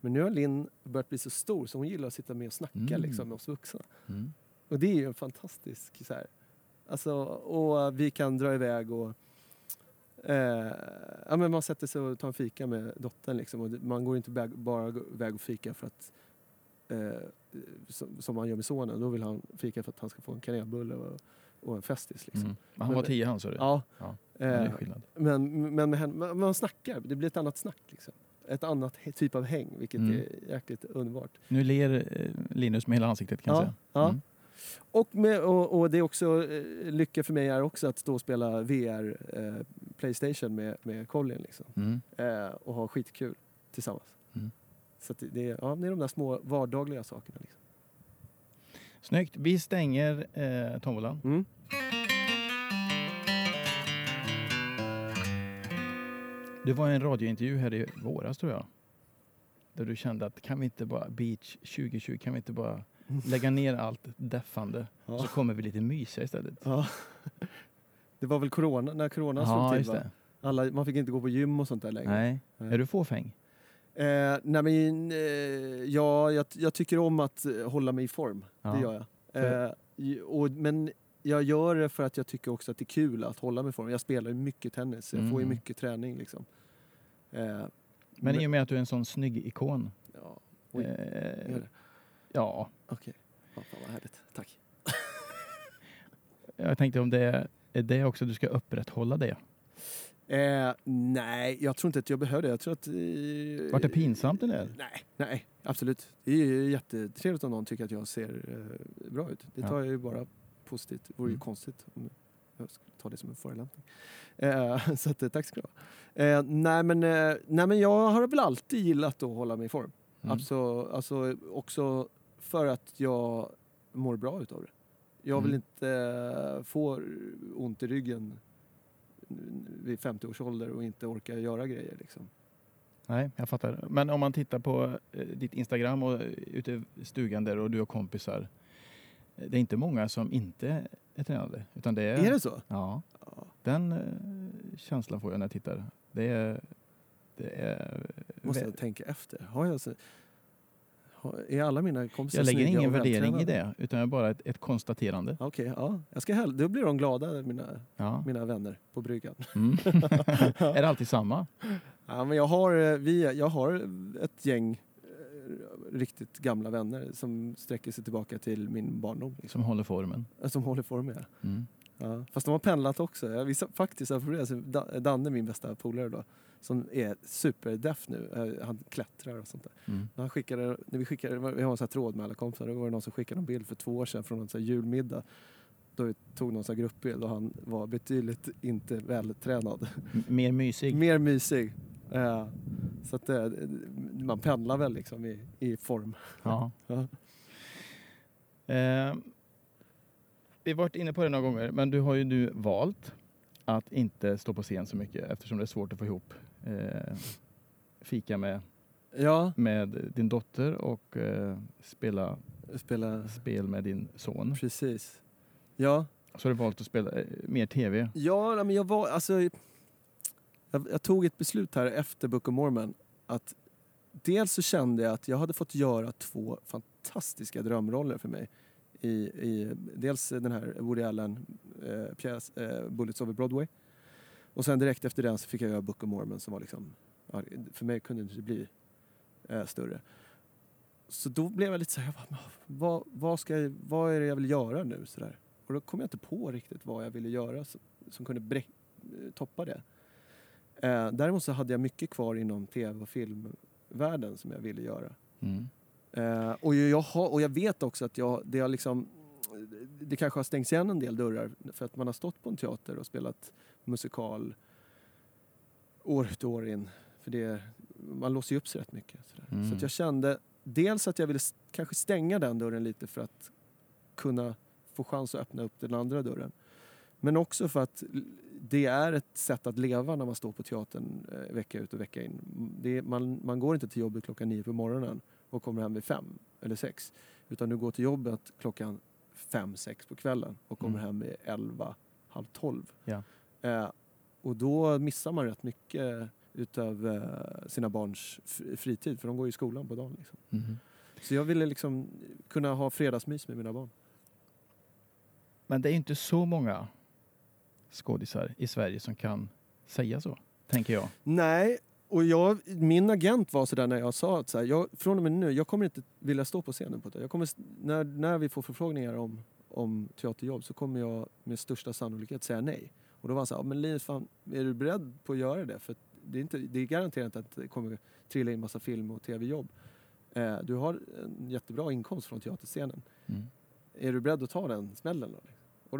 Men nu har Linn börjat bli så stor så hon gillar att sitta med och snacka Mm. liksom, med oss vuxna. Mm. Och det är ju en fantastisk så här. Alltså, och vi kan dra iväg och eh, ja, men man sätter sig och tar en fika med dottern liksom, och man går inte bä- bara iväg och fika för att eh, som, som man gör med sonen. Då vill han fika för att han ska få en kanelbulle och, och en Festis. Liksom. Mm. Men han var tio han sa du? Ja, Ja, eh, skillnad. men, men med henne, man, man snackar, det blir ett annat snack. Liksom. Ett annat typ av häng, vilket Mm. är jäkligt underbart. Nu ler eh, Linus med hela ansiktet kan jag Ja, säga. ja. Och, med, och, och det är också, eh, lycka för mig är också att stå och spela VR eh, Playstation med, med Colin liksom. Mm. eh, och ha skitkul tillsammans. Mm. Så det, är, ja, det är de där små vardagliga sakerna. Liksom. Snyggt. Vi stänger eh, tombolan. Mm. Det var en radiointervju här i våras tror jag. Där du kände att kan vi inte bara, Beach 2020, kan vi inte bara lägga ner allt deffande Ja. så kommer vi lite mysiga istället. Ja. Det var väl corona, när corona Ja, slog till va? Alla, man fick inte gå på gym och sånt där längre. Nej. Nej. Är du fåfäng? Eh, nej men, eh, ja, jag, jag tycker om att eh, hålla mig i form. Ja. Det gör jag. Eh, och, men jag gör det för att jag tycker också att det är kul att hålla mig i form. Jag spelar ju mycket tennis, jag får ju Mm. mycket träning liksom. Eh, Men i och med att du är en sån snygg ikon. ja, oj, Eh. Ja, Okej. Ja, fan vad härligt. Tack. jag tänkte om det är det också du ska upprätthålla det. Eh, nej, jag tror inte att jag behöver det. Jag tror att... Eh, Vart det pinsamt eller? Nej, nej, absolut. Det är ju jättetrevligt om någon tycker att jag ser eh, bra ut. Det Ja. tar jag ju bara positivt. Det vore ju Mm. konstigt om jag skulle ta det som en förolämpning. Eh, så att, eh, tack ska du ha. Eh, nej, men, eh, nej, men jag har väl alltid gillat att hålla mig i form. Mm. Alltså, alltså också för att jag mår bra utav det. Jag vill Mm. inte eh, få ont i ryggen vid 50 års ålder och inte orka göra grejer. Liksom. Nej, jag fattar. Men om man tittar på eh, ditt Instagram och eh, ute i stugan där och du har kompisar. Det är inte många som inte är tränade. Utan det är, Är det så? Ja, Ja. den känslan får jag när jag tittar. Det är... Det är Måste jag tänka efter. Har jag så, är alla mina kompisar jag lägger ingen värdering i det, utan jag bara ett, ett konstaterande. Okej, ja. Jag ska hell- då blir de glada, mina, Ja. mina vänner på bryggan. Mm. är det alltid samma? Ja, men jag, har, eh, vi, jag har ett gäng eh, riktigt gamla vänner som sträcker sig tillbaka till min barndom. Liksom. Som håller formen. Som håller form med. Mm. Ja. Fast de har pendlat också. Jag visste faktiskt, alltså, Da- Danne, min bästa polare då, som är superdeff nu. Eh, Han klättrar och sånt där. Mm. När han skickade, när vi, skickade, vi har en sån tråd med alla kompisar. Då var det någon som skickade en bild för två år sedan från en sån julmiddag. Då tog någon sån här gruppbild och han var betydligt inte vältränad. M- Mer mysig. Mer mysig. Eh, så att eh, man pendlar väl liksom i, i form. Ja. Ja. Vi har varit inne på det några gånger, men du har ju nu valt att inte stå på scen så mycket eftersom det är svårt att få ihop eh, fika med, Ja, med din dotter och eh, spela spela spel med din son. precis. Ja, Så har du valt att spela eh, mer tv. Ja, men jag var, alltså, jag, jag tog ett beslut här efter Book of Mormon att dels så kände jag att jag hade fått göra två fantastiska drömroller för mig. I, i dels den här Woody Allen eh, pjäs eh, Bullets over Broadway och sen direkt efter den så fick jag göra Book of Mormon som var liksom, ja, för mig kunde det inte bli eh, större. Så då blev jag lite så här, jag bara, vad, vad, ska jag, vad är det jag vill göra nu? Så där. Och då kom jag inte på riktigt vad jag ville göra som, som kunde bre- eh, toppa det. Eh, däremot så hade jag mycket kvar inom tv och filmvärlden som jag ville göra. Mm. Eh, och, jag har, och jag vet också att jag, det, har liksom, det kanske har stängts igen en del dörrar för att man har stått på en teater och spelat musikal år ut och år in. För det, man låser ju upp sig rätt mycket. Mm. Så jag kände dels att jag ville kanske stänga den dörren lite för att kunna få chans att öppna upp den andra dörren. Men också för att det är ett sätt att leva när man står på teatern eh, vecka ut och vecka in. Är, man, man går inte till jobbet klockan nio på morgonen och kommer hem vid fem eller sex. Utan du går till jobbet klockan fem, sex på kvällen och kommer Mm. hem vid elva, halv tolv. Ja. Eh, och då missar man rätt mycket utav eh, sina barns fritid för de går ju i skolan på dagen. Liksom. Mhm. Så jag ville liksom kunna ha fredagsmys med mina barn. Men det är inte så många skådisar i Sverige som kan säga så, tänker jag. Nej, och jag, min agent var sådär när jag sa att så här, jag, från och med nu, jag kommer inte vilja stå på scenen på det. Jag kommer, när, när vi får förfrågningar om, om teaterjobb så kommer jag med största sannolikhet säga nej. Och då var han såhär, men Linus, fan, är du beredd på att göra det? För det är, inte, det är garanterat att det kommer trilla in massa film och tv-jobb. Eh, du har en jättebra inkomst från teaterscenen. Mm. Är du beredd att ta den smällen då?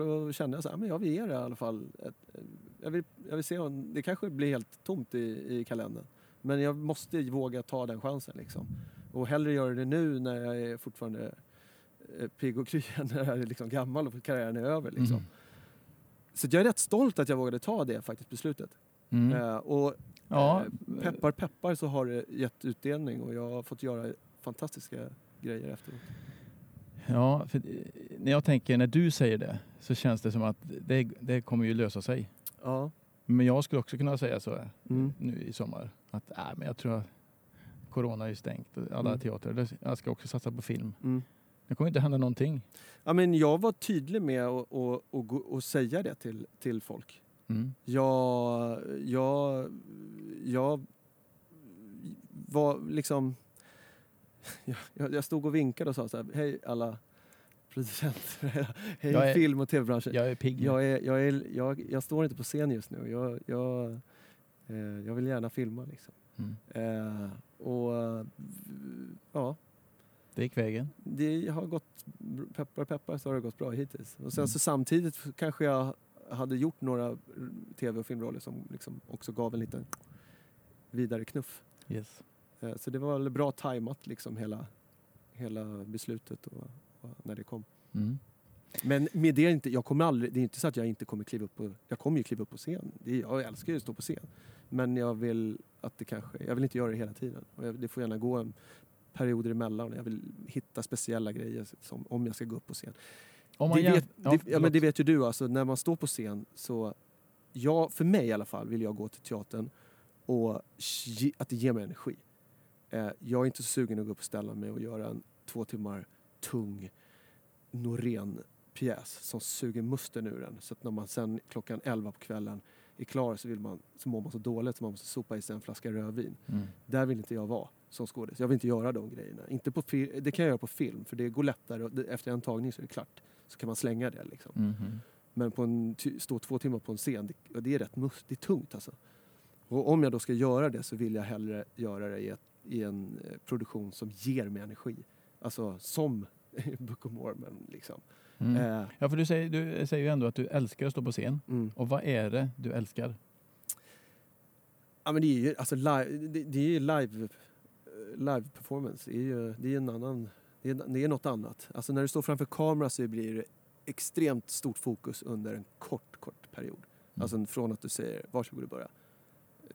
Och då kände jag så här, men jag vill ge det i alla fall. Ett, jag, vill, jag vill se om, det kanske blir helt tomt i, i kalendern. Men jag måste våga ta den chansen liksom. Och hellre göra det nu när jag är fortfarande eh, pigg och kry när jag är liksom gammal och karriären är över. Liksom. Mm. Så jag är rätt stolt att jag vågade ta det faktiskt beslutet. Mm. Eh, och Ja, eh, peppar peppar så har det gett utdelning och jag har fått göra fantastiska grejer efteråt. Ja för, eh, när jag tänker när du säger det så känns det som att det, det kommer ju lösa sig. Ja. Men jag skulle också kunna säga så Mm. nu i sommar. Att äh, men jag tror att corona är stängt. och Alla Mm. teatrar. Jag ska också satsa på film. Mm. Det kommer inte hända någonting. Ja, men jag var tydlig med att och, och säga det till, till folk. Mm. Jag, jag, jag var liksom... Jag, jag stod och vinkade och sa så här, hej alla producenter, hej är- film och tv-branschen. Jag är pigg. Jag, är, jag, är, jag, jag står inte på scen just nu. Jag, jag, eh, jag vill gärna filma liksom. Mm. Eh, och ja, Det gick vägen. det har gått, peppar peppar så har det gått bra hittills. Och sen Mm. så samtidigt kanske jag hade gjort några tv och filmroller som liksom också gav en liten vidare knuff. Yes. Eh, Så det var väl bra tajmat liksom hela, hela beslutet och, och när det kom. Mm. Men med det inte, jag kommer aldrig, det är inte så att jag inte kommer kliva upp på, jag kommer ju kliva upp på scen. Det, jag älskar ju att stå på scen. Men jag vill att det kanske, jag vill inte göra det hela tiden. Jag, det får gärna gå en perioder emellan. Jag vill hitta speciella grejer som, om jag ska gå upp på scen. Om man det, vet, ja, det, ja, men det vet ju du, alltså, när man står på scen så... Jag, för mig i alla fall vill jag gå till teatern och ge, att det ger mig energi. Eh, jag är inte så sugen att gå upp och ställa mig och göra en två timmar tung Norén-pjäs som suger musten ur en. Så att när man sen klockan 11 på kvällen är klar så, vill man, så mår man så dåligt så man måste sopa i sig en flaska rödvin. Mm. Där vill inte jag vara. som skådis. Jag vill inte göra de grejerna. Inte på det kan jag göra på film för det går lättare. Efter en tagning så är det klart. Så kan man slänga det liksom. Mhm. Men på en, stå två timmar på en scen, det, det är rätt mus- det är tungt alltså. Och om jag då ska göra det så vill jag hellre göra det i, ett, i en eh, produktion som ger mig energi. Alltså som Book of Mormon liksom. Mm. Eh, Ja, för du säger, du säger ju ändå att du älskar att stå på scen. mm. Och vad är det du älskar? Ja men det är ju alltså live, det, det är live, eh, live performance. Det är ju det är en annan, det är, det är något annat. Alltså när du står framför kamera så blir det extremt stort fokus under en kort, kort period. Mm. Alltså från att du säger varsågod och börja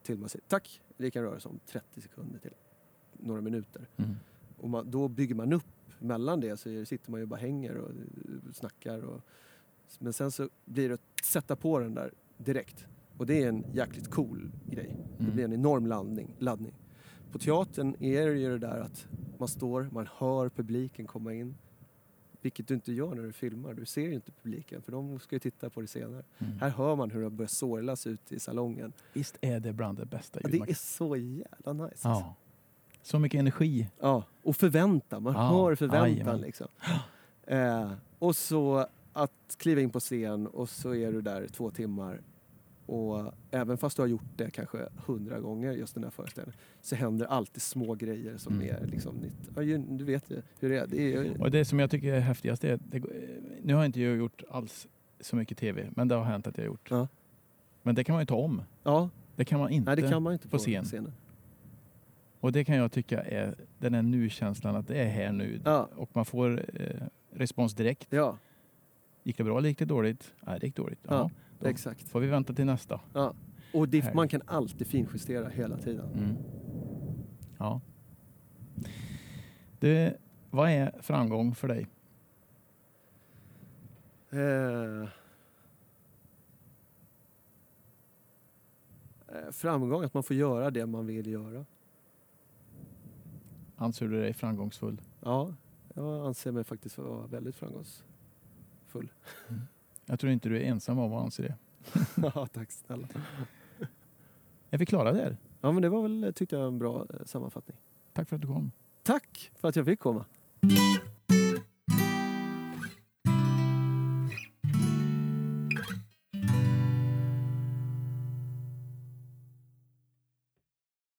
till man säger tack. Det kan röra sig om 30 sekunder till några minuter. Mm. Och man, då bygger man upp mellan det så sitter man ju bara hänger och eh, snackar. Och, men sen så blir det att sätta på den där direkt. Och det är en jäkligt cool grej. Det Mm. blir en enorm laddning. laddning. På teatern är det ju det där att man står, man hör publiken komma in. Vilket du inte gör när du filmar. Du ser ju inte publiken för de ska ju titta på det senare. Mm. Här hör man hur det börjar sorlas ute i salongen. Visst är det bland det bästa Ja, ljud det är så jävla nice. Alltså. Så mycket energi. Ja, och förväntan. Man Ja, hör förväntan jajamän. liksom. Eh, och så att kliva in på scen och så är du där två timmar. Och även fast du har gjort det kanske hundra gånger just den här föreställningen så händer alltid små grejer som Mm. är liksom nytt. Du vet ju hur det är. Det är Och det som jag tycker är häftigast är, det, nu har inte jag gjort alls så mycket tv, men det har hänt att jag har gjort. Ja. Men det kan man ju ta om. ja, Det kan man inte. nej det kan man inte på på, scen. scenen. Och det kan jag tycka är den här nu-känslan att det är här nu. Ja, Och man får eh, respons direkt. ja, Gick det bra eller gick det dåligt? Nej, det gick dåligt. Ja, Ja, exakt. får vi vänta till nästa. Ja. Och det, man kan alltid finjustera hela tiden. Mm. Ja. Det, vad är framgång för dig? Eh, eh, framgång, att man får göra det man vill göra. Anser du dig framgångsfull? Ja, jag anser mig faktiskt vara väldigt framgångsfull. Jag tror inte du är ensam om att anse det. ja, tack snälla. Är vi klara där? Ja, men det var väl, tyckte jag, en bra eh, sammanfattning. Tack för att du kom. Tack för att jag fick komma.